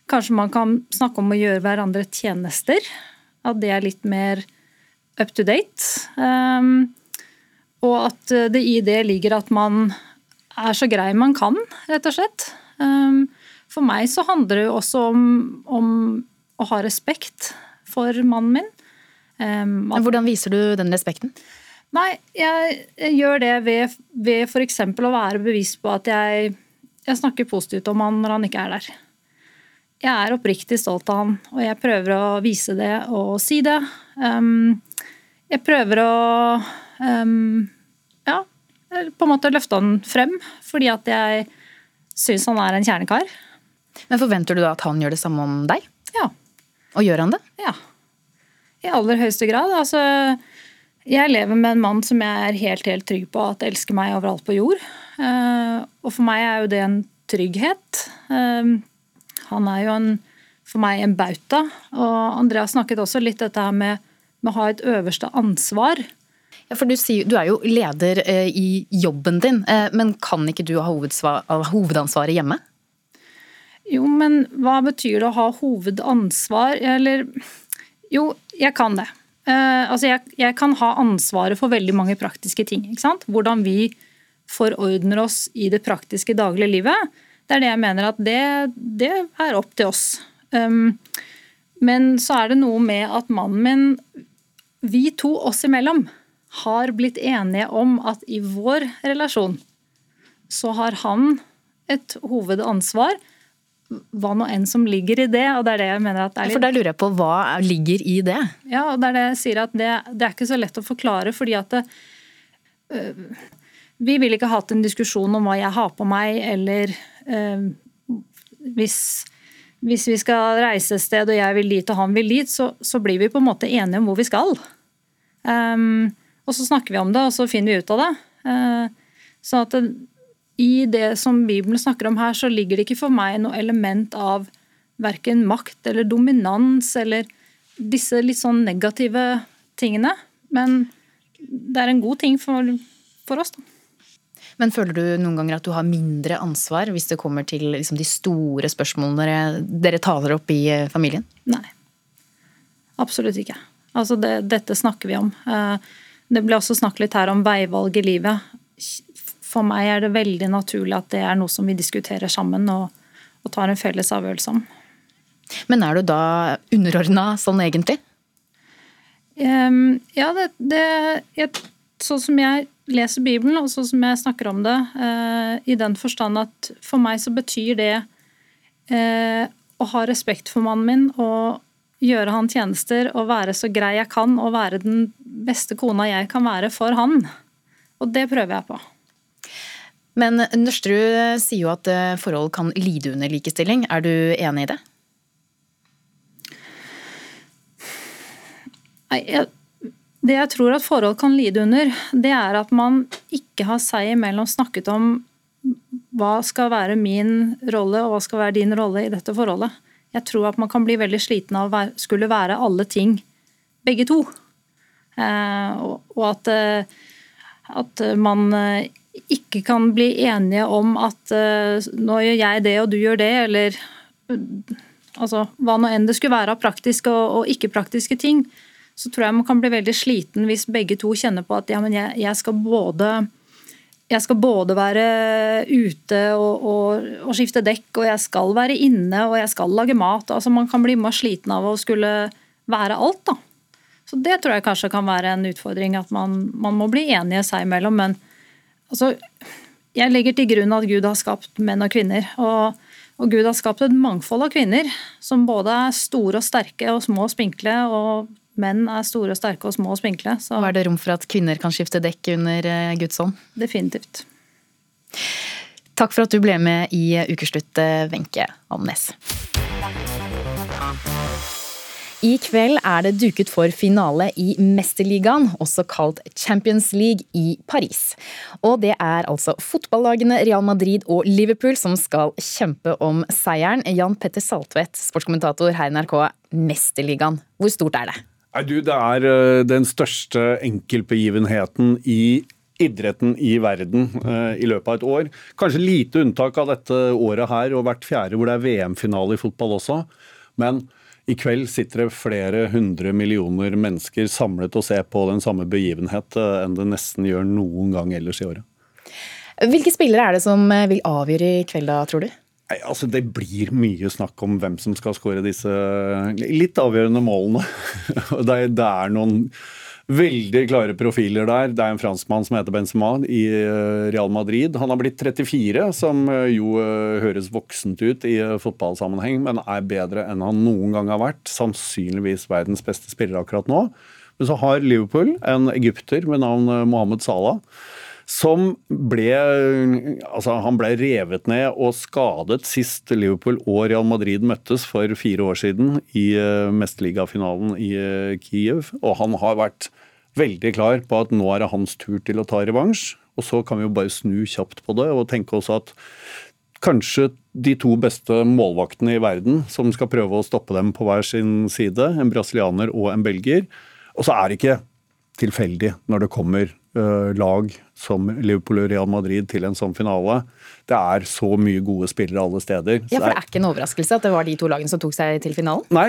kanskje man kan snakke om å gjøre hverandre tjenester. At det er litt mer up to date. Um, og at det i det ligger at man er så grei man kan, rett og slett. Um, for meg så handler det jo også om, om, å ha respekt for mannen min. Um, Hvordan viser du den respekten? Nei, jeg, jeg gjør det ved, ved f.eks. å være bevisst på at jeg, jeg, snakker positivt om han når han ikke er der. Jeg er oppriktig stolt av han, og jeg prøver å vise det og si det. Um, jeg prøver å um, ja, på en måte løfte han frem, fordi at jeg syns han er en kjernekar. Men forventer du da at han gjør det samme om deg? Ja. Og gjør han det? Ja. I aller høyeste grad. Altså jeg lever med en mann som jeg er helt helt trygg på at elsker meg overalt på jord. Eh, og for meg er jo det en trygghet. Eh, han er jo en, for meg en bauta. Og Andreas snakket også litt dette her med, med å ha et øverste ansvar. Ja, for du, sier, du er jo leder eh, i jobben din, men kan ikke du ha hovedansvaret hjemme? Jo, men hva betyr det å ha hovedansvar? Eller Jo, jeg kan det. Uh, altså jeg, jeg, kan ha ansvaret for veldig mange praktiske ting. Hvordan vi forordner oss i det praktiske daglige livet. Det er det jeg mener at det, det er opp til oss. Um, men så er det noe med at mannen min, vi to oss imellom, har blitt enige om at i vår relasjon så har han et hovedansvar hva nå enn som ligger i det. og det er det jeg mener at litt... For der lurer jeg på hva ligger i det? Ja, og det er det jeg sier at det, det er ikke så lett å forklare, fordi at det, øh, Vi ville ikke hatt en diskusjon om hva jeg har på meg, eller øh, hvis, hvis, vi skal reise et sted og jeg vil dit og han vil dit, så, så blir vi på en måte enige om hvor vi skal. Um, og så snakker vi om det, og så finner vi ut av det. Uh, så at det, i det som Bibelen snakker om her, så ligger det ikke for meg noe element av verken makt eller dominans eller disse litt sånn negative tingene. Men det er en god ting for, for oss, da. Men føler du noen ganger at du har mindre ansvar hvis det kommer til liksom, de store spørsmålene dere, dere, taler opp i eh, familien? Nei. Absolutt ikke. Altså det, dette snakker vi om. Eh, det ble også snakket litt her om veivalg i livet for meg er det veldig naturlig at det er noe som vi diskuterer sammen og, og tar en felles avgjørelse om. Men er du da underordna sånn egentlig? Um, ja, det, det jeg, Sånn som jeg leser Bibelen, og sånn som jeg snakker om det, uh, i den forstand at for meg så betyr det uh, å ha respekt for mannen min og gjøre han tjenester og være så grei jeg kan og være den beste kona jeg kan være for han. Og det prøver jeg på. Men Nørsterud sier jo at eh, forhold kan lide under likestilling. Er du enig i det? Nei, jeg, Det jeg tror at forhold kan lide under, det er at man ikke har seg imellom snakket om hva skal være min rolle og hva skal være din rolle i dette forholdet. Jeg tror at man kan bli veldig sliten av å skulle være alle ting, begge to. Eh, og at, eh, at man ikke kan bli enige om at uh, nå gjør jeg det og du gjør det, eller altså, hva nå enn det skulle være av praktiske og, og ikke-praktiske ting, så tror jeg man kan bli veldig sliten hvis begge to kjenner på at ja, men jeg, jeg skal både jeg skal både være ute og, og, og, skifte dekk, og jeg skal være inne og jeg skal lage mat. altså Man kan bli mer sliten av å skulle være alt. da. Så Det tror jeg kanskje kan være en utfordring, at man, man må bli enige seg imellom. Men Altså, jeg legger til grunn at Gud har skapt menn og kvinner. Og, og, Gud har skapt et mangfold av kvinner, som både er store og sterke og små og spinkle. Og menn er store og sterke og små og spinkle. Så. Og er det rom for at kvinner kan skifte dekk under eh, Guds ånd? Definitivt. Takk for at du ble med i Ukeslutt, Wenche Alnes. I kveld er det duket for finale i Mesterligaen, også kalt Champions League i Paris. Og det er altså fotballagene Real Madrid og Liverpool som skal kjempe om seieren. Jan Petter Saltvedt, sportskommentator her i NRK. Mesterligaen, hvor stort er det? Nei, du, Det er eh, den største enkeltbegivenheten i idretten i verden uh, i løpet av et år. Kanskje lite unntak av dette året her og hvert fjerde hvor det er VM-finale i fotball også. Men i kveld sitter det flere hundre millioner mennesker samlet og ser på den samme begivenhet eh, enn det nesten gjør noen gang ellers i året. Hvilke spillere er det som eh, vil avgjøre i kveld, da, tror du? Nei, altså Det blir mye snakk om hvem som skal skåre disse litt avgjørende målene. *laughs* det er noen veldig klare profiler der. Det er en franskmann som heter Benzema i eh, Real Madrid. Han har blitt 34, som eh, jo eh, høres voksent ut i fotballsammenheng, men er bedre enn han noen gang har vært. Sannsynligvis verdens beste spiller akkurat nå. Men så har Liverpool en egypter med navn Mohammed Salah. Som ble Altså, han ble revet ned og skadet sist Liverpool og Real Madrid møttes for fire år siden i mesterligafinalen i Kiev. Og han har vært veldig klar på at nå er det hans tur til å ta revansj. Og så kan vi jo bare snu kjapt på det og tenke oss at kanskje de to beste målvaktene i verden som skal prøve å stoppe dem på hver sin side, en brasilianer og en belgier. Og så er det ikke tilfeldig når det kommer lag som Liverpool og Real Madrid til en sånn finale. Det er så mye gode spillere alle steder. Ja, for Det er ikke en overraskelse at det var de to lagene som tok seg til finalen? Nei,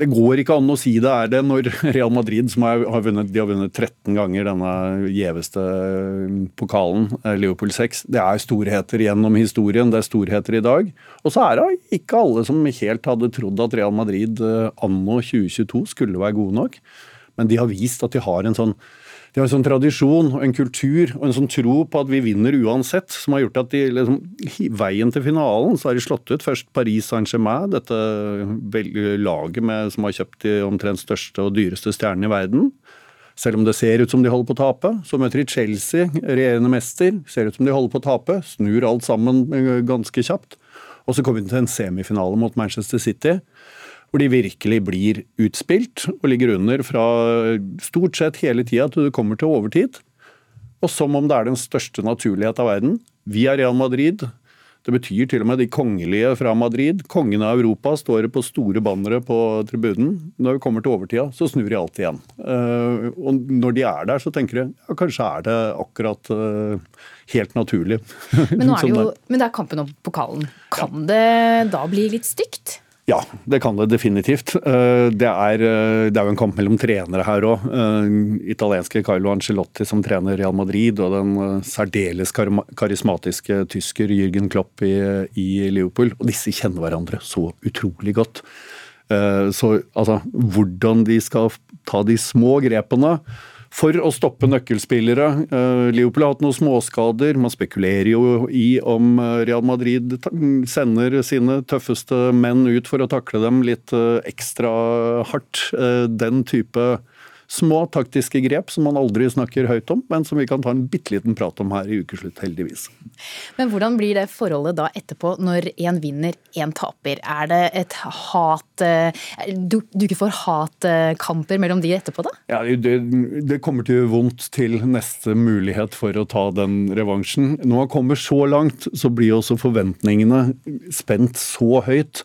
det går ikke an å si det er det når Real Madrid, som har vunnet, de har vunnet 13 ganger denne gjeveste pokalen, Liverpool 6, det er storheter gjennom historien, det er storheter i dag. Og så er det ikke alle som helt hadde trodd at Real Madrid anno 2022 skulle være gode nok. Men de har vist at de har en sånn de har en sånn tradisjon og en kultur og en sånn tro på at vi vinner uansett, som har gjort at de liksom, veien til finalen så har de slått ut først Paris Saint-Germain, dette laget med, som har kjøpt de omtrent største og dyreste stjernene i verden. Selv om det ser ut som de holder på å tape. Så møter de Chelsea, regjerende mester. Ser ut som de holder på å tape. Snur alt sammen eh, ganske kjapt. Og så kommer vi til en semifinale mot Manchester City hvor de virkelig blir utspilt og ligger under fra stort sett hele tida til du kommer til overtid. Og som om det er den største naturlighet av verden. Vi er Real Madrid. Det betyr til og med de kongelige fra Madrid. Kongen av Europa står på store bannere på tribunen. Når vi kommer til overtida, så snur de alt igjen. Eh, og når de er der, så tenker de ja, kanskje er det akkurat eh, helt naturlig. Men, nå *laughs* er det jo, men det er kampen om pokalen. Kan ja. det da bli litt stygt? Ja, det kan det definitivt. Eh, det er, eh, det er jo en kamp mellom trenere her òg. Eh, italienske Carlo Angelotti som trener Real Madrid, og den særdeles karismatiske tysker Jürgen Klopp i, i Liverpool. Og disse kjenner hverandre så utrolig godt. Så altså, hvordan de skal ta de små grepene for å stoppe nøkkelspillere. Eh, Liverpool har hatt noen småskader. Man spekulerer jo i om eh, Real Madrid sender sine tøffeste menn ut for å takle dem litt eh, ekstra hardt. Den type små taktiske grep som man aldri snakker høyt om, men som vi kan ta en bitte liten prat om her i ukeslutt, heldigvis. Men hvordan blir det forholdet da etterpå, når én vinner, én taper? Er det et hat du, Duker for hatkamper mellom de etterpå, da? Ja, det, det kommer til å gjøre vondt til neste mulighet for å ta den revansjen. Når man kommer så langt, så blir også forventningene spent så høyt.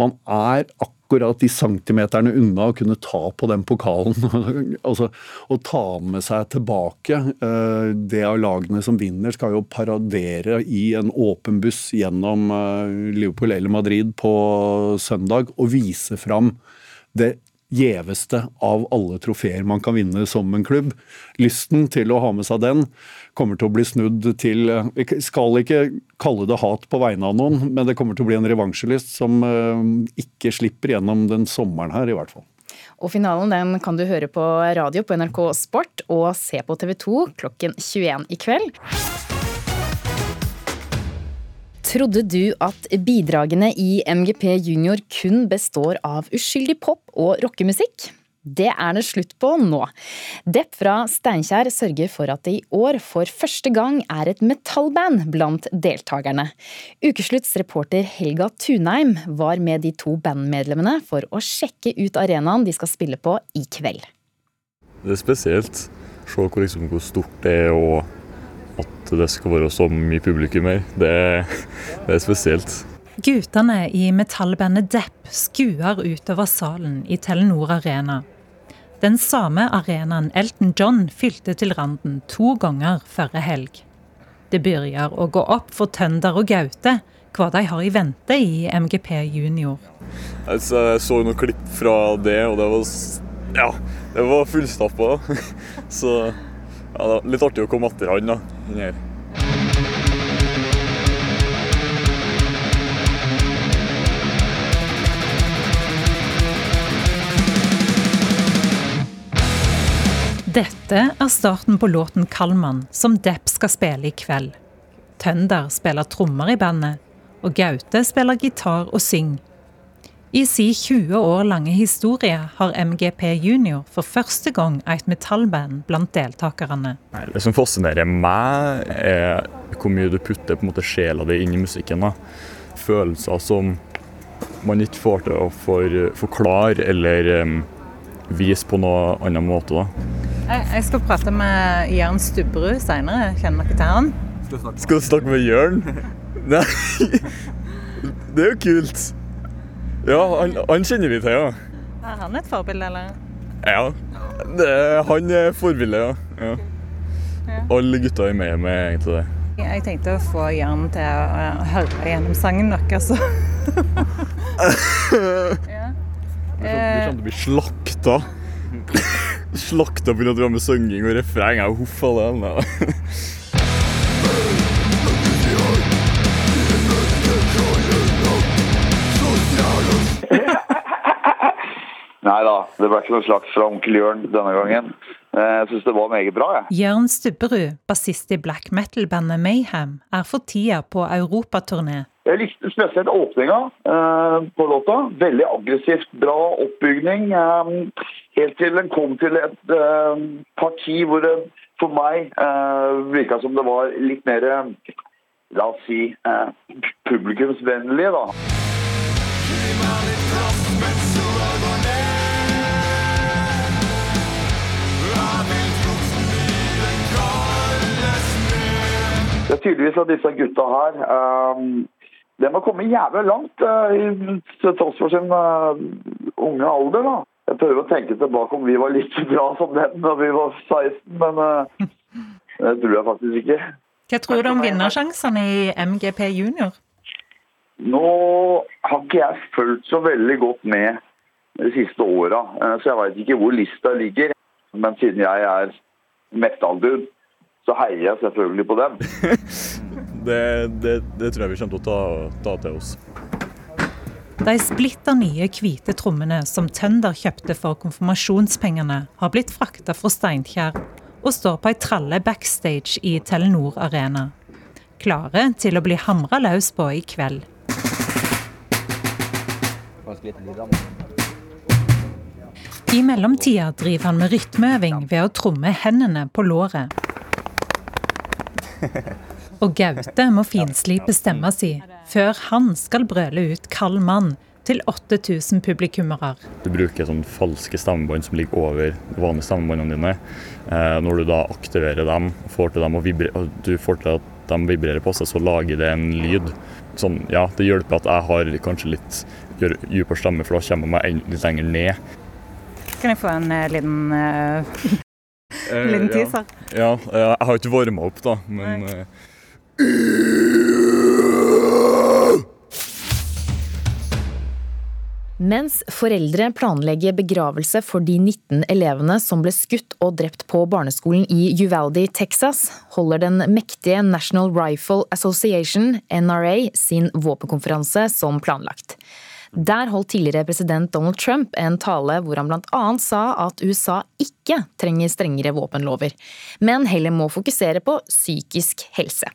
Man er akkurat akkurat de centimeterne unna å kunne ta på den pokalen. *laughs* altså Å ta med seg tilbake uh, det av lagene som vinner, skal jo paradere i en åpen buss gjennom uh, Liverpool eller Madrid på søndag og vise fram det gjeveste av alle trofeer man kan vinne som en klubb. Lysten til å ha med seg den kommer til å bli snudd til Vi skal ikke kalle det hat på vegne av noen, men det kommer til å bli en revansjelyst som eh, ikke slipper gjennom den sommeren her, i hvert fall. Og Finalen den kan du høre på radio på NRK Sport og se på TV 2 klokken 21 i kveld. Trodde du at bidragene i MGP Junior kun består av uskyldig pop og rockemusikk? Det er det slutt på nå. Depp fra Steinkjer sørger for at det i år for første gang er et metallband blant deltakerne. Ukeslutts reporter Helga Tunheim var med de to bandmedlemmene for å sjekke ut arenaen de skal spille på i kveld. Det er spesielt. Se hvor, liksom, hvor stort det er og at det skal være så mye publikum her. Det, det er spesielt. Guttene i metallbandet Depp skuer utover salen i Telenor Arena. Den samme arenaen Elton John fylte til randen to ganger forrige helg. Det begynner å gå opp for Tønder og Gaute hva de har i vente i MGP junior. Altså, jeg så noen klipp fra det, og det var, ja, det var fullstappa. *laughs* Så ja, litt artig å komme etter han da, inni her. Dette er starten på låten 'Kalman', som Depp skal spille i kveld. Tønder spiller trommer i bandet, og Gaute spiller gitar og synger. I sin 20 år lange historie har MGP Junior for første gang et metallband blant deltakerne. Det som fascinerer meg, er hvor mye du putter på en måte sjela di inn i musikken. Da. Følelser som man ikke får til å for, forklare eller um, vise på noe annen måte. Da. Jeg skal prate med Jørn Stubberud seinere. Kjenner dere til han? Skal du snakke med Jørn? *laughs* Nei, det er jo kult. Ja, han, han kjenner vi til, ja. Er han et forbilde, eller? Ja. Det, han er forbilde, ja. ja. Alle gutta i meg er egentlig det. Jeg tenkte å få Jan til å høre gjennom sangen deres. *laughs* ja. Du kommer til å bli slakta. slakta pga. at du *laughs* har med synging og refreng. Jeg huff a Nei da, det ble ikke noe slags fra onkel Jørn denne gangen. Eh, jeg syns det var meget bra, jeg. Jørn Stubberud, bassist i black metal-bandet Mayhem, er for tida på europaturné. Jeg likte spesielt åpninga eh, på låta. Veldig aggressivt, bra oppbygning. Eh, helt til den kom til et eh, parti hvor det for meg eh, virka som det var litt mer La oss si eh, publikumsvennlig, da. Det er tydeligvis at disse gutta her um, De har kommet jævlig langt uh, til tross for sin uh, unge alder. da. Jeg prøver å tenke tilbake om vi var like *laughs* bra som dem da vi var 16, men uh, det tror jeg faktisk ikke. Hva tror du om vinnersjansene i MGP junior? Nå har ikke jeg fulgt så veldig godt med de siste åra, så jeg veit ikke hvor lista ligger. Men siden jeg er metal-dude, så heier jeg selvfølgelig på dem. *laughs* det, det, det, tror jeg vi kommer til å ta, ta til oss. De splitter nye hvite trommene som Tønder kjøpte for konfirmasjonspengene, har blitt frakta fra Steinkjer og står på ei tralle backstage i Telenor Arena. Klare til å bli hamra løs på i kveld. I mellomtida driver han med rytmeøving ved å tromme hendene på låret. *laughs* Og Gaute må finslipe stemma si før han skal brøle ut kald mann til 8000 publikummere. Du bruker sånn falske stemmebånd som ligger over de vanlige stemmebåndene dine. Eh, når du da aktiverer dem, får til dem å vibrere, du får til at de vibrerer på seg, så lager det en lyd. Sånn, ja, det hjelper at jeg har kanskje litt dypere stemme, for da kommer jeg meg litt lenger ned. Kan jeg få en uh, liten uh, liten teaser? Ja, ja, jeg har ikke varma opp, da, men uh, Mens foreldre planlegger begravelse for de 19 elevene som ble skutt og drept på barneskolen i Uvalde, Texas, holder den mektige National Rifle Association, NRA, sin våpenkonferanse som planlagt. Der holdt tidligere president Donald Trump en tale hvor han bl.a. sa at USA ikke trenger strengere våpenlover, men heller må fokusere på psykisk helse.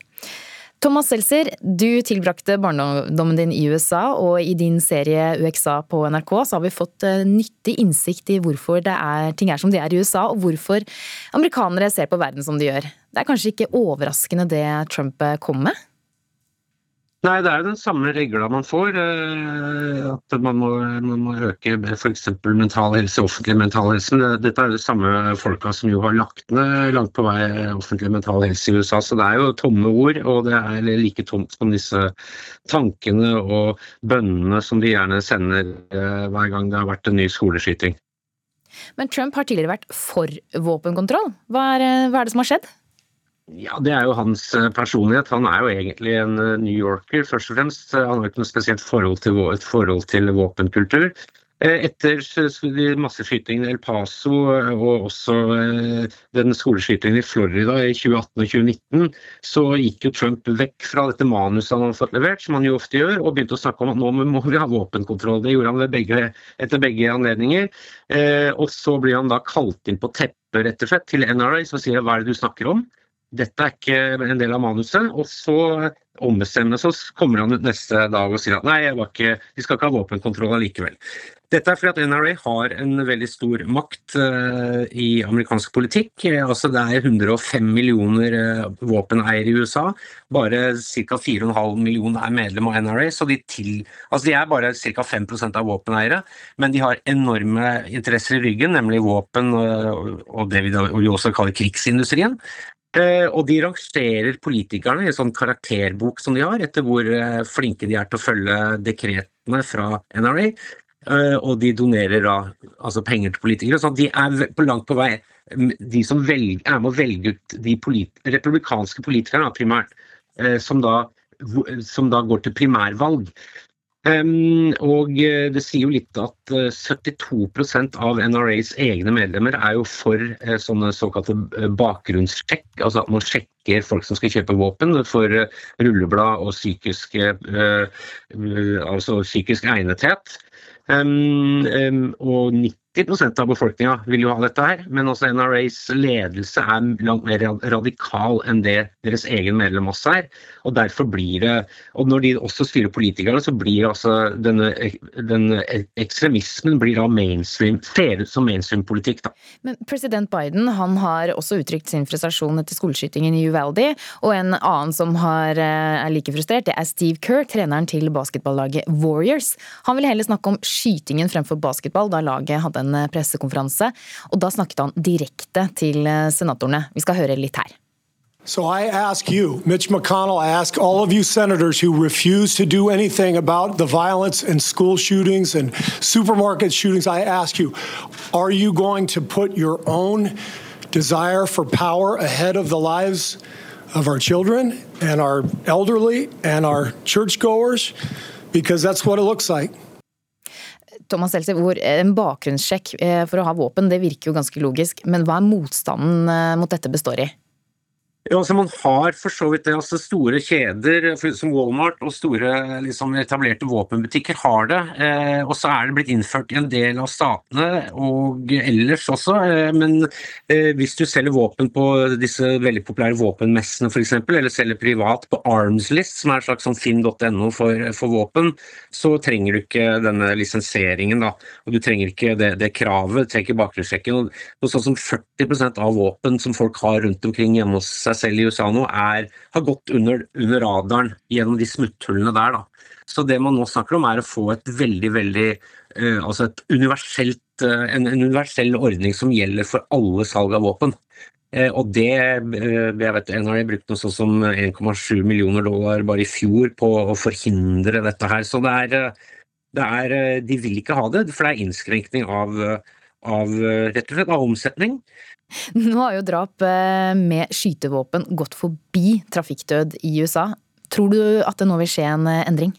Thomas Seltzer, du tilbrakte barndommen din i USA, og i din serie UXA på NRK så har vi fått eh, nyttig innsikt i hvorfor er, ting er som de er i USA, og hvorfor amerikanere ser på verden som de gjør. Det er kanskje ikke overraskende det Trump kom med? Nei, det er jo den samme regla man får. Eh, at man må, man må øke f.eks. mental helse, offentlig mental helse. Dette er jo de samme folka som jo har lagt ned langt på vei offentlig mental helse i USA. Så det er jo tomme ord, og det er like tomt som disse tankene og bønnene som de gjerne sender eh, hver gang det har vært en ny skoleskyting. Men Trump har tidligere vært for våpenkontroll. Hva er, eh, hva er det som har skjedd? Ja, Det er jo hans eh, personlighet. Han er jo egentlig en eh, New Yorker, først og fremst. Han har ikke noe spesielt forhold til, et forhold til våpenkultur. Eh, etter de masseskytingene i El Paso og også den skoleskytingen i Florida i 2018 og 2019, så gikk jo Trump vekk fra dette manuset han hadde fått levert, som han jo ofte gjør, og begynte å snakke om at nå må vi ha våpenkontroll. Det gjorde han begge, etter begge anledninger. Og så blir han da kalt inn på teppet, rett og slett, til NRA, som sier hva er det du snakker om? Dette er ikke en del av manuset. Og så ombestemmer så kommer han ut neste dag og sier at nei, ikke, vi skal ikke ha våpenkontroll allikevel. Dette er fordi at NRA har en veldig stor makt uh, i amerikansk politikk. Altså Det er 105 millioner uh, våpeneiere i USA. Bare ca. 4,5 millioner er medlem av NRA. Så de, til, altså de er bare ca. 5% av våpeneiere, men de har enorme interesser i ryggen, nemlig våpen uh, og det vi, også kaller krigsindustrien. Eh, og de rangerer politikerne i en sånn karakterbok som de har, etter hvor eh, flinke de er til å følge dekretene fra NRA. og de donerer da altså penger til politikere. Så de er på langt på vei de som velger, er med å velge ut de polit, republikanske politikerne primært, som da, som da går til primærvalg. Um, og det sier jo litt at uh, 72 av NRAs egne medlemmer er jo for uh, sånne såkalte bakgrunnssjekk. Altså at man sjekker folk som skal kjøpe våpen for rulleblad og psykiske, altså psykisk egnethet. Um, um, og 90 90 av befolkninga vil jo ha dette her, men også NRAs ledelse er langt mer radikal enn det deres egen medlemmasse er. Og derfor blir det, og når de også styrer politikerne, så blir altså denne, denne ekstremismen blir da mainstream, ser ut som mainstream-politikk. da. Men president Biden han har også uttrykt sin frustrasjon etter skoleskytingen i Uvaldi, og en annen som har, eh, er like frustrert, det er Steve Kerr, treneren til basketballaget Warriors. Han vil heller snakke om skytingen fremfor basketball, da laget hadde en en eh, pressekonferanse. Og da snakket han direkte til eh, senatorene. Vi skal høre litt her. So I ask you, Mitch McConnell, I ask all of you senators who refuse to do anything about the violence and school shootings and supermarket shootings, I ask you, are you going to put your own desire for power ahead of the lives of our children and our elderly and our churchgoers? Because that's what it looks like. Thomas Seltzer, hvor En bakgrunnssjekk eh, for å ha våpen det virker jo ganske logisk, men hva er motstanden eh, mot dette består i? Altså Man har for så vidt det. altså Store kjeder som Walmart og store liksom, etablerte våpenbutikker har det. Eh, og så er det blitt innført i en del av statene og ellers også. Eh, men eh, hvis du selger våpen på disse veldig populære våpenmessene f.eks., eller selger privat på Armslist, som er et slags sånn finn.no for, for, våpen, så trenger du ikke denne lisensieringen. da, Og du trenger ikke det, det kravet, du trenger ikke bakgrunnssjekken. Og sånn som 40% av våpen som folk har rundt omkring hjemme hos seg selv i USA nå, er, har gått under, under, radaren gjennom de smutthullene der. Da. Så det man nå snakker om, er å få et veldig, veldig uh, altså et universelt, uh, en, en, universell ordning som gjelder for alle salg av våpen. Uh, og det jeg vet, En har de brukt noe sånn som 1,7 millioner dollar bare i fjor på å forhindre dette her. Så det er, det er De vil ikke ha det, for det er innskrenkning av, av rett og slett av omsetning. Nå har jo drap eh, med skytevåpen gått forbi trafikkdød i USA. Tror du at det nå vil skje en eh, endring?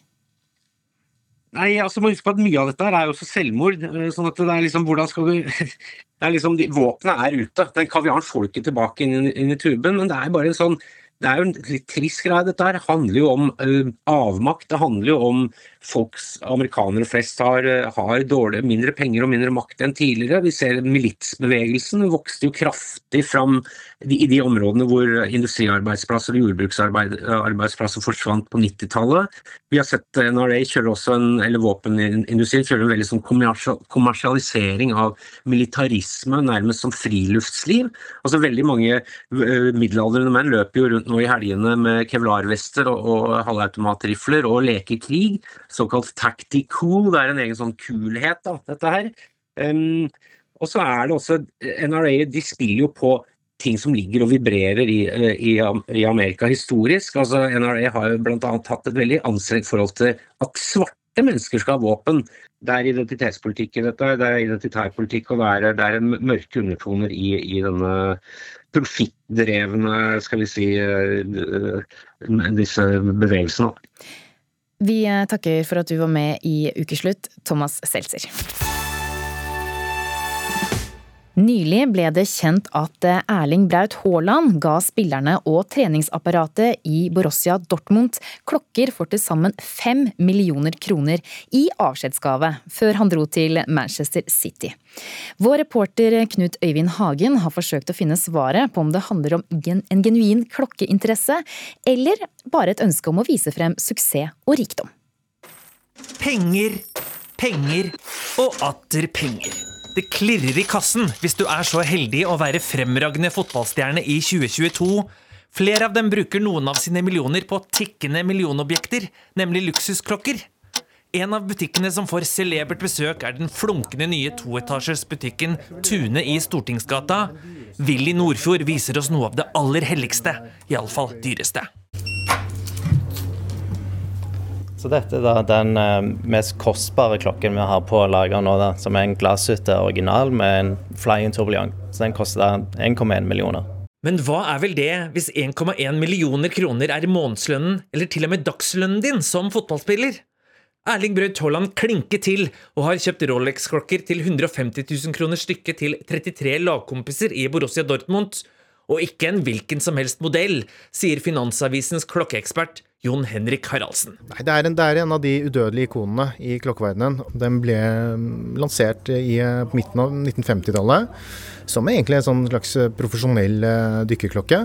Nei, altså må huske på at Mye av dette er jo også selvmord. Eh, sånn at det er liksom, hvordan skal du *laughs* det er liksom, Våpenet er ute. Den kaviaren får du ikke tilbake inn, inn, i tuben. Men det er bare en sånn det er jo en litt trist greie, dette her. Det handler jo om uh, avmakt. Det handler jo om folks amerikanere flest har, eh, har dårlig, mindre penger og mindre makt enn tidligere. Vi ser militsbevegelsen vokste jo kraftig fram i de områdene hvor industriarbeidsplasser og jordbruksarbeidsplasser forsvant på 90-tallet. Vi har sett NRA kjøre også en, eller våpenindustrien kjøre en veldig sånn kommersialisering av militarisme, nærmest som friluftsliv. Altså Veldig mange uh, middelaldrende menn løper jo rundt nå i helgene med kevlarvester og, og halvautomatrifler og leker krig såkalt tactical. Det er en egen sånn kulhet, da, dette her. Um, og så er det også NRA de spiller jo på ting som ligger og vibrerer i, i, i Amerika historisk. Altså NRA har jo bl.a. hatt et veldig anstrengt forhold til at svarte mennesker skal ha våpen. Det er identitetspolitikk i dette, det er identitærpolitikk, og det er, det er mørke undertoner i, i denne profittdrevne, skal vi si, disse bevegelsene. Vi takker for at du var med i Ukeslutt, Thomas Seltzer. Nylig ble det kjent at eh, Erling Braut Haaland ga spillerne og treningsapparatet i Borussia Dortmund klokker for til sammen fem millioner kroner i avskjedsgave, før han dro til Manchester City. Vår reporter Knut Øyvind Hagen har forsøkt å finne svaret på om det handler om en genuin klokkeinteresse, eller bare et ønske om å vise frem suksess og rikdom. Penger, penger og atter penger. Det klirrer i kassen hvis du er så heldig å være fremragende fotballstjerne i 2022. Flere av dem bruker noen av sine millioner på tikkende millionobjekter, nemlig luksusklokker. En av butikkene som får celebert besøk, er den flunkende nye toetasjers butikken Tune i Stortingsgata. Willy Nordfjord viser oss noe av det aller helligste, iallfall dyreste. Så dette er da den eh, mest kostbare klokken vi har på lager nå, da, som er en glasshytte original med en flying tourbillon. Så den koster 1,1 millioner. Men hva er vel det hvis 1,1 millioner kroner er månedslønnen, eller til og med dagslønnen din som fotballspiller? Erling Braut Haaland klinker til og har kjøpt Rolex-klokker til 150 000 kroner stykket til 33 lagkompiser i Borussia Dortmund. Og ikke en hvilken som helst modell, sier Finansavisens klokkeekspert Jon Henrik Haraldsen. Nei, det, er en, det er en av de udødelige ikonene i klokkeverdenen. Den ble mm, lansert i på midten av 1950-tallet som egentlig en sånn slags profesjonell eh, dykkerklokke.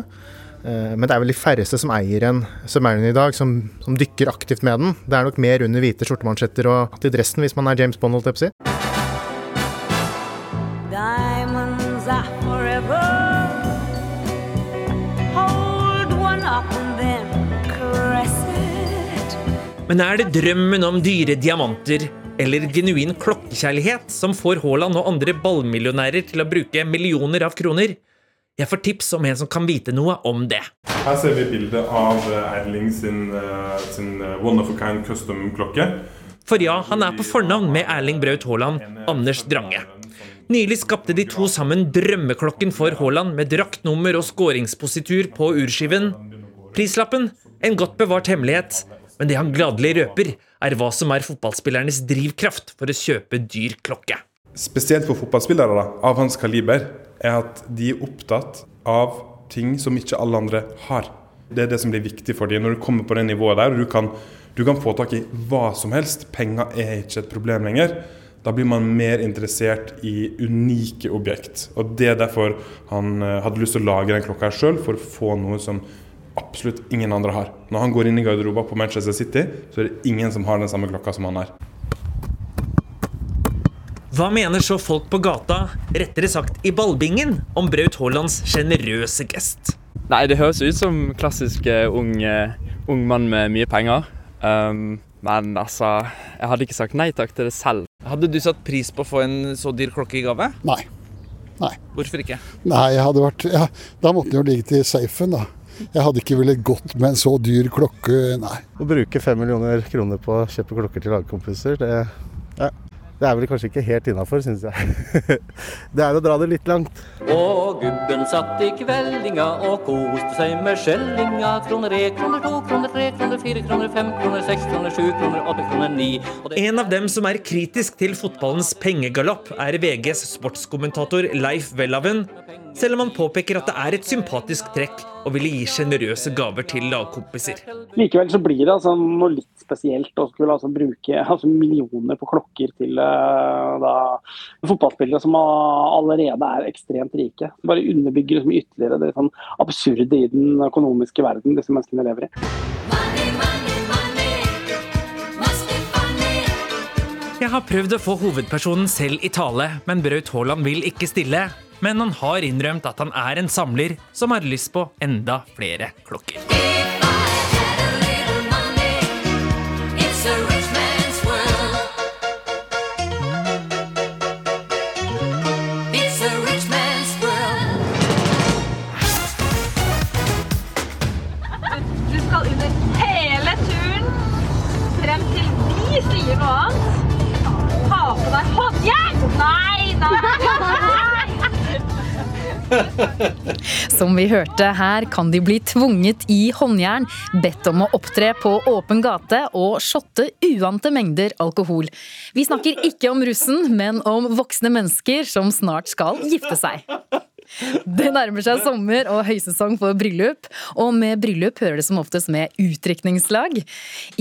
Eh, men det er vel de færreste som eier en som er i dag, som, som, dykker aktivt med den. Det er nok mer under hvite skjortemansjetter og til dressen hvis man er James Bond, holdt å si. Men er det drømmen om dyre diamanter eller genuin klokkekjærlighet som får Haaland og andre ballmillionærer til å bruke millioner av kroner? Jeg får tips om en som kan vite noe om det. Her ser vi bildet av eh, Erling sin, eh, sin eh, one of a kind custom-klokke. For ja, han er på fornavn med Erling Braut Haaland, Anders Drange. Nylig skapte de to sammen drømmeklokken for Haaland med draktnummer og skåringspositur på urskiven. Prislappen en godt bevart hemmelighet, men det han gladelig røper, er hva som er fotballspillernes drivkraft for å kjøpe dyr klokke. Spesielt for fotballspillere da, av hans kaliber er at de er opptatt av ting som ikke alle andre har. Det er det som blir viktig for dem når du kommer på det nivået der. Du du kan få tak i hva som helst. Penger er ikke et problem lenger. Da blir man mer interessert i unike objekt. Og Det er derfor han eh, hadde lyst til å lage den klokka sjøl, for å få noe som absolutt ingen andre har. Når han går inn i garderoben på Manchester City, så er det ingen som har den samme klokka som han har. Hva mener så folk på gata, rettere sagt i ballbingen, om Braut Haalands sjenerøse gest? Nei, det høres ut som klassisk uh, ung, uh, ung, mann med mye penger. Um, men altså, jeg hadde ikke sagt nei takk til det selv. Hadde du satt pris på å få en så dyr klokke i gave? Nei. Nei. Hvorfor ikke? Nei, jeg hadde vært, ja, Da måtte den jo ligge til safen, da. Jeg hadde ikke villet gått med en så dyr klokke, nei. Å bruke fem millioner kroner på å kjøpe klokker til lagkompiser, det ja. Det er vel kanskje ikke helt innafor, syns jeg. *laughs* det er å dra det litt langt. Og gubben satt i kveldinga og koste seg med skjellinga. Kroner én, kroner to, kroner tre, kroner fire, kroner fem, kroner seks, kroner sju, kroner åtte, kroner ni. En av dem som er kritisk til fotballens pengegalopp, er VGs sportskommentator Leif Welhaven. Selv om han påpeker at det er et sympatisk trekk å ville gi sjenerøse gaver til lagkompiser. Likevel så blir det altså noe litt spesielt å skulle altså bruke altså millioner på klokker til uh, da, fotballspillere som allerede er ekstremt rike. Bare underbygger liksom ytterligere det sånn absurde i den økonomiske verden disse menneskene lever i. Jeg har prøvd å få hovedpersonen selv i tale, men Braut Haaland vil ikke stille. Men han har innrømt at han er en samler som har lyst på enda flere klokker. *laughs* Som vi hørte her, kan de bli tvunget i håndjern, bedt om å opptre på åpen gate og shotte uante mengder alkohol. Vi snakker ikke om russen, men om voksne mennesker som snart skal gifte seg. Det nærmer seg sommer og høysesong for bryllup. Og med bryllup hører det som oftest med utdrikningslag.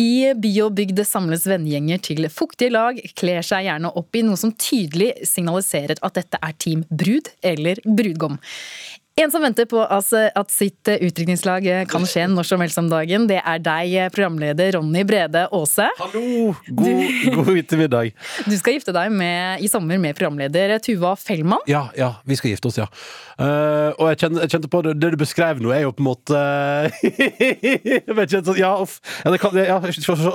I by og bygd samles vennegjenger til fuktige lag, kler seg gjerne opp i noe som tydelig signaliserer at dette er Team Brud eller Brudgom. En som venter på at sitt utdrikningslag kan skje når som helst om dagen, det er deg, programleder Ronny Brede Aase. Hallo! God, god ettermiddag. Du skal gifte deg med, i sommer med programleder Tuva Fellmann. Ja, ja, vi skal gifte oss, ja. Uh, og jeg kjente, jeg kjente, på det, det du beskrev nå, er jo på en måte *laughs* Jeg vet ikke, Ja, uff. Ja, kan, ja,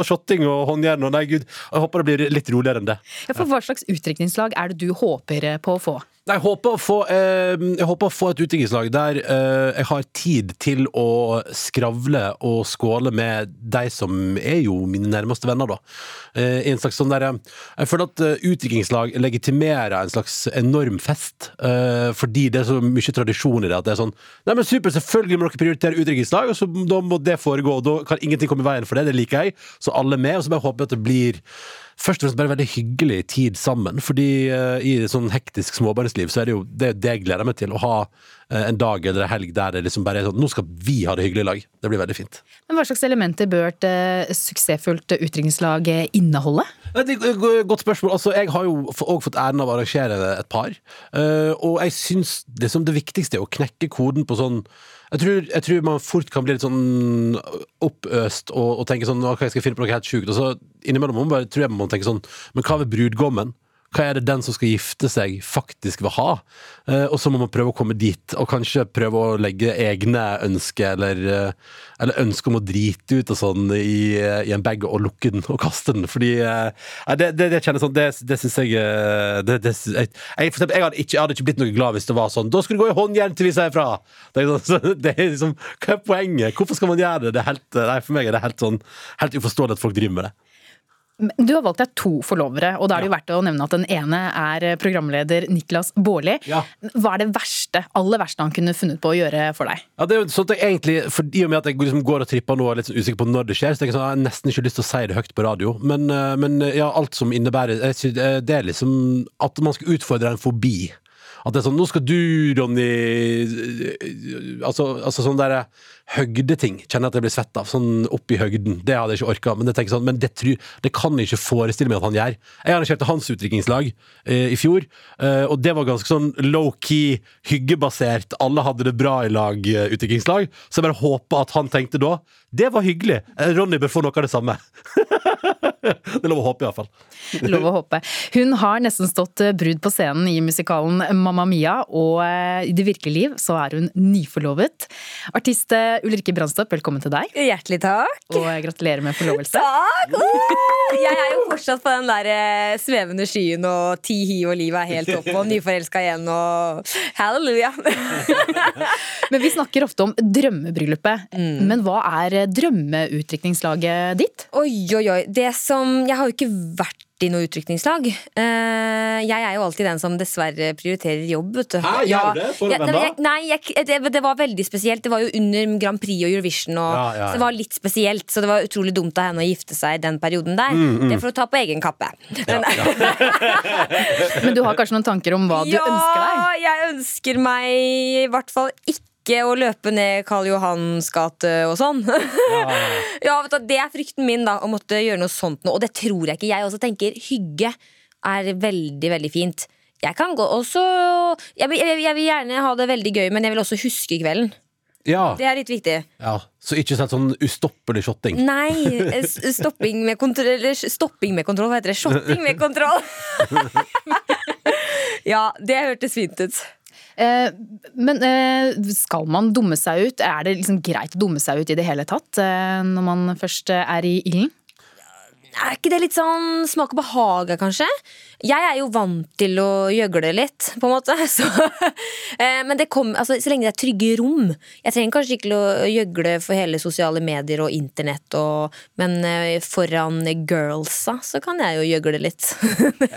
shotting og håndjern og nei, gud. Jeg håper det blir litt roligere enn det. Ja, for Hva slags utdrikningslag er det du håper på å få? Jeg håper å få, eh, jeg håper å få et utviklingslag der eh, jeg har tid til å skravle og skåle med de som er jo mine nærmeste venner, da. Eh, en slags sånn der, jeg føler at eh, utviklingslag legitimerer en slags enorm fest, eh, fordi det er så mye tradisjon i det. At det er sånn Nei, men super, selvfølgelig må dere prioritere utviklingslag, og så da må det foregå. Og da kan ingenting komme i veien for det. Det liker jeg. Så alle er med, og så bare håper jeg at det blir først og fremst bare veldig hyggelig tid sammen. Fordi uh, i sånn hektisk småbarnsliv så er det jo det, det jeg gleder meg til. Å ha uh, en dag eller en helg der det liksom bare er sånn Nå skal vi ha det hyggelig i lag. Det blir veldig fint. Men Hva slags elementer bør et uh, suksessfullt utdrikningslag eh, inneholde? Det er et godt spørsmål. Altså, jeg har jo òg fått æren av å arrangere et par. eh, og jeg syns liksom det viktigste er å knekke koden på sånn jeg tror, jeg tror man fort kan bli litt sånn oppøst og, og tenke sånn Ok, jeg finne på noe helt sjukt. Og så innimellom må man bare, tror jeg man må tenke sånn Men hva med brudgommen? Hva er det den som skal gifte seg, faktisk vil ha? Eh, og så må man prøve å komme dit, og kanskje prøve å legge egne ønsker, eller, eh, eller ønske om å drite ut og sånn i, i en bag og lukke den og kaste den. Fordi eh, det, det, det kjenner sånn, det, det syns jeg eh, det, det, jeg, jeg, eksempel, jeg, hadde ikke, jeg hadde ikke blitt noe glad hvis det var sånn Da skulle du gå i håndjern til vi sier er, sånn, *laughs* liksom, hva er poenget? Hvorfor skal man gjøre det? det er helt, nei, for meg er det helt sånn Helt uforståelig at folk driver med det. Du har valgt deg to forlovere, og da er det jo verdt å nevne at den ene er programleder Niklas Baarli. Ja. Hva er det verste, aller verste han kunne funnet på å gjøre for deg? Ja, det er jo sånn at jeg egentlig, for I og med at jeg liksom går og tripper nå og er litt sånn usikker på når det skjer, så tenker jeg sånn, jeg har nesten ikke lyst til å si det høyt på radio. Men, eh, men ja, alt som innebærer jeg synes, eh, Det er liksom at man skal utfordre en fobi. At det er sånn Nå skal du, Ronny eh, Altså, altså sånn der høgdeting kjenner at jeg blir svett av. Sånn opp i høgden. Det hadde jeg ikke orka. Men, sånn, men det, tru, det kan jeg ikke forestille meg at han gjør. Jeg arrangerte hans utdrikningslag eh, i fjor, eh, og det var ganske sånn low-key, hyggebasert, alle hadde det bra i lag, eh, utdrikningslag. Så jeg bare håpa at han tenkte da det var hyggelig. Eh, Ronny bør få noe av det samme. *laughs* det er lov å håpe, iallfall. *laughs* Lov å håpe. Hun har nesten stått eh, brud på scenen i musikalen Mamma Mia, og eh, i det virkelige liv så er hun nyforlovet. Artist eh, Ulrikke Brandstorp, velkommen til deg. Hjertelig takk. Og gratulerer med forlovelse. Takk! *laughs* Oh! Jeg er jo fortsatt på den der svevende skyen og ti hi og livet er helt oppe og nyforelska igjen og halleluja. *laughs* Men vi snakker ofte om drømmebryllupet. Men hva er drømmeutdrikningslaget ditt? Oi, oi, oi. Det som Jeg har jo ikke vært i noe utdrikningslag. Eh, jeg er jo alltid den som dessverre prioriterer jobb, vet du. Hæ, gjør du det? For Ja, hvem nei, da? jeg- Nei, jeg, det, det var veldig spesielt. Det var jo under Grand Prix og Eurovision, og, Ja, ja, ja. så det var litt spesielt. Så det var utrolig dumt av henne å gifte seg i den perioden der. Mm, mm. Det får du ta på egen kappe. Men, *laughs* Men du har kanskje noen tanker om hva du ønsker deg? Ja, jeg ønsker meg i hvert fall ikke å løpe ned Karl Johans gate og sånn. ja, *laughs* vet du, Det er frykten min, da, å måtte gjøre noe sånt nå. Og det tror jeg ikke. Jeg også tenker hygge er veldig, veldig fint. Jeg kan gå også jeg jeg, jeg vil gjerne ha det veldig gøy, men jeg vil også huske kvelden. Ja. Det er litt viktig. ja. Så ikke sett sånn ustoppelig shotting. Nei, stopping med kontroll Eller stopping med kontroll, hva heter det? Shotting med kontroll! *laughs* *laughs* ja, det hørtes fint ut. Eh, men eh, skal man dumme seg ut? Er det liksom greit å dumme seg ut i det hele tatt eh, når man først er i ilden? Er ikke det litt sånn smak og behag, kanskje? Jeg er jo vant til å gjøgle litt, på en måte. *laughs* Så, eh, men kom, altså, så lenge det er trygge rom. Jeg trenger kanskje ikke å gjøgle for hele sosiale medier og internett, og, men eh, foran girlsa så kan jeg jo gjøgle litt.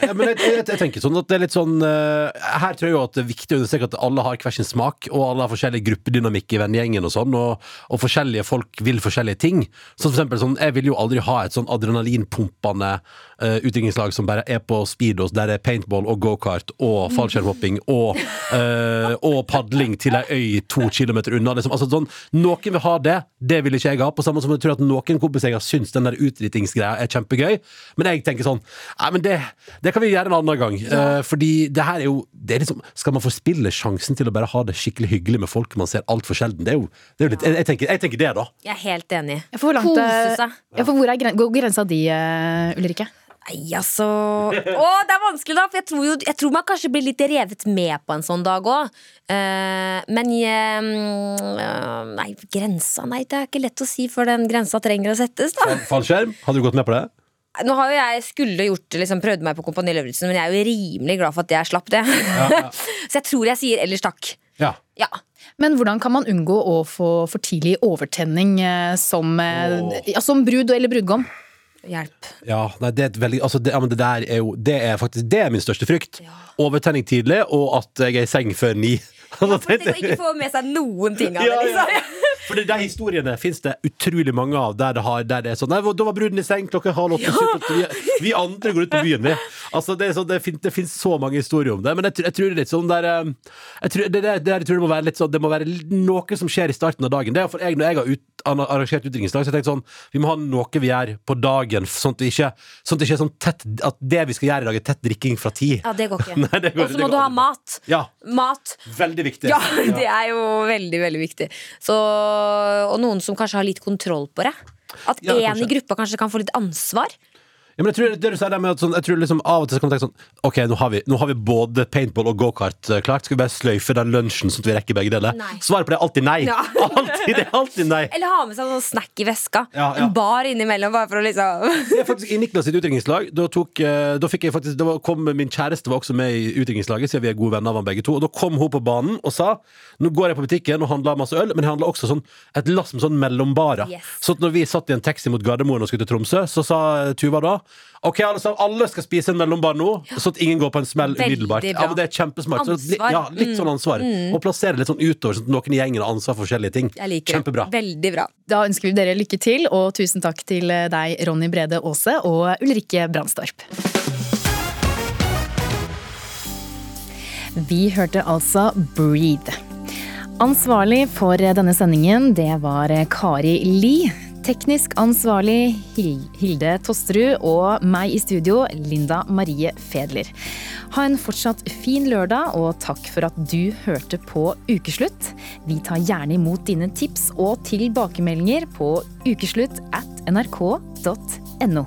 Ja, men jeg, jeg, jeg tenker sånn at det er litt sånn eh, Her tror jeg jo at det er viktig å understreke at alle har hver sin smak, og alle har forskjellig gruppedynamikk i vennegjengen og sånn, og, og forskjellige folk vil forskjellige ting. Så for eksempel sånn, jeg vil jo aldri ha et sånn adrenalinpumpende uh, utviklingslag som bare er på speedos, der det er paintball og gokart og fallskjermhopping og, uh, og padling til ei øy to kilometer unna. Liksom. Altså, sånn, noen vil ha det, det vil ikke jeg ha. På samme som jeg tror at noen kompiser jeg har syns den der utdritingsgreia er kjempegøy. Men jeg tenker sånn Nei, men det, det kan vi gjøre en annen gang. Uh, fordi det her er jo det er liksom, Skal man forspille sjansen til å bare ha det skikkelig hyggelig med folk man ser altfor sjelden? Det er jo, det er jo litt jeg, jeg, tenker, jeg tenker det, da. Jeg er helt enig. Kose eh, seg. ja, for hvor er gren går grensa di, eh, Ulrikke? Nei, altså Å, det er vanskelig, da! For jeg tror, jo, jeg tror man kanskje blir litt revet med på en sånn dag òg. men jeg, mm, Nei, grensa Nei, det er ikke lett å si før den grensa trenger å settes, da. Fallskjerm? Hadde du gått med på det? Nå har jo jeg skulle gjort liksom, prøvd meg på Kompani Lauritzen, men jeg er jo rimelig glad for at jeg slapp det. *laughs* Så jeg tror jeg sier ellers takk. Ja. Ja. Men hvordan kan man unngå å få for tidlig overtenning eh, som, oh. ja, som brud eller brudgom? Hjelp. Ja, nei, det er veldig altså det, ja, men det der er jo Det er faktisk Det er min største frykt. Overtenning tidlig, og at jeg er i seng før ni. Altså, Tenk å ikke få med seg noen ting av det. Ja, ja. Liksom. For det, de historiene fins det utrolig mange av der det, har, der det er sånn Nei, da var bruden i seng klokka halv åtte. Vi, vi andre går ut på byen, vi. Altså, det, er sånn, det, fin, det finnes så mange historier om det. Men jeg, jeg tror det er litt sånn der eh, jeg tror, det, der- det, jeg tror det må være litt sånn Det må være noe som skjer i starten av dagen. Det er for jeg, når jeg har ut, arrangert utdrikningslag, så jeg tenkt sånn Vi må ha noe vi gjør på dagen, sånn at, vi ikke, sånn at det ikke er sånn tett At det vi skal gjøre i dag, er tett drikking fra ti. Ja, det går *laughs* ikke. Nei, det går- Og så må du ha mat. Ja. Mat. Veldig viktig. *laughs* Ja, det er jo veldig, veldig viktig. Så, og noen som kanskje har litt kontroll på det. At én ja, i gruppa kanskje kan få litt ansvar. Ja, men jeg tror det du sier der med at sånn, jeg tror liksom Av og til så kan man tenke sånn Ok, nå har vi, nå har vi både paintball og gokart eh, klart. Skal vi bare sløyfe den lunsjen sånn at vi rekker begge deler? Nei. Svaret på det er alltid nei. Ja. *laughs* Alltid, det er alltid nei. Eller ha med seg noen snack i veska. Ja, ja. En bar innimellom, bare for å liksom er faktisk I Niklas sitt utringningslag Da, tok, eh, da fikk jeg faktisk Da var- kom Min kjæreste var også med i utringningslaget, siden vi er gode venner av ham begge to. Og da kom hun på banen og sa Nå går jeg på butikken og handler masse øl, men jeg handler også sånn et lass med sånn mellombarer. Yes. Så at når vi satt i en taxi mot Gardermoen og skulle til Tromsø, så sa Tuva da Ok, alle, sammen, alle skal spise en mellombar nå, så at ingen går på en smell Veldig umiddelbart. Ja, men det er kjempesmart. Så, ja, litt sånn Mm. ansvar. Mm. Og plassere litt sånn utover, sånn at noen i gjengen har ansvar for forskjellige ting. Jeg liker Kjempebra. det. Veldig bra. Da ønsker vi dere lykke til, og tusen takk til deg, Ronny Brede Aase og Ulrikke Brandstorp. Vi hørte altså Breathe. Ansvarlig for denne sendingen, det var Kari Li. Teknisk ansvarlig Hilde Tosterud og meg i studio, Linda Marie Fedler. Ha en fortsatt fin lørdag, og takk for at du hørte på Ukeslutt. Vi tar gjerne imot dine tips og tilbakemeldinger på ukeslutt at nrk.no.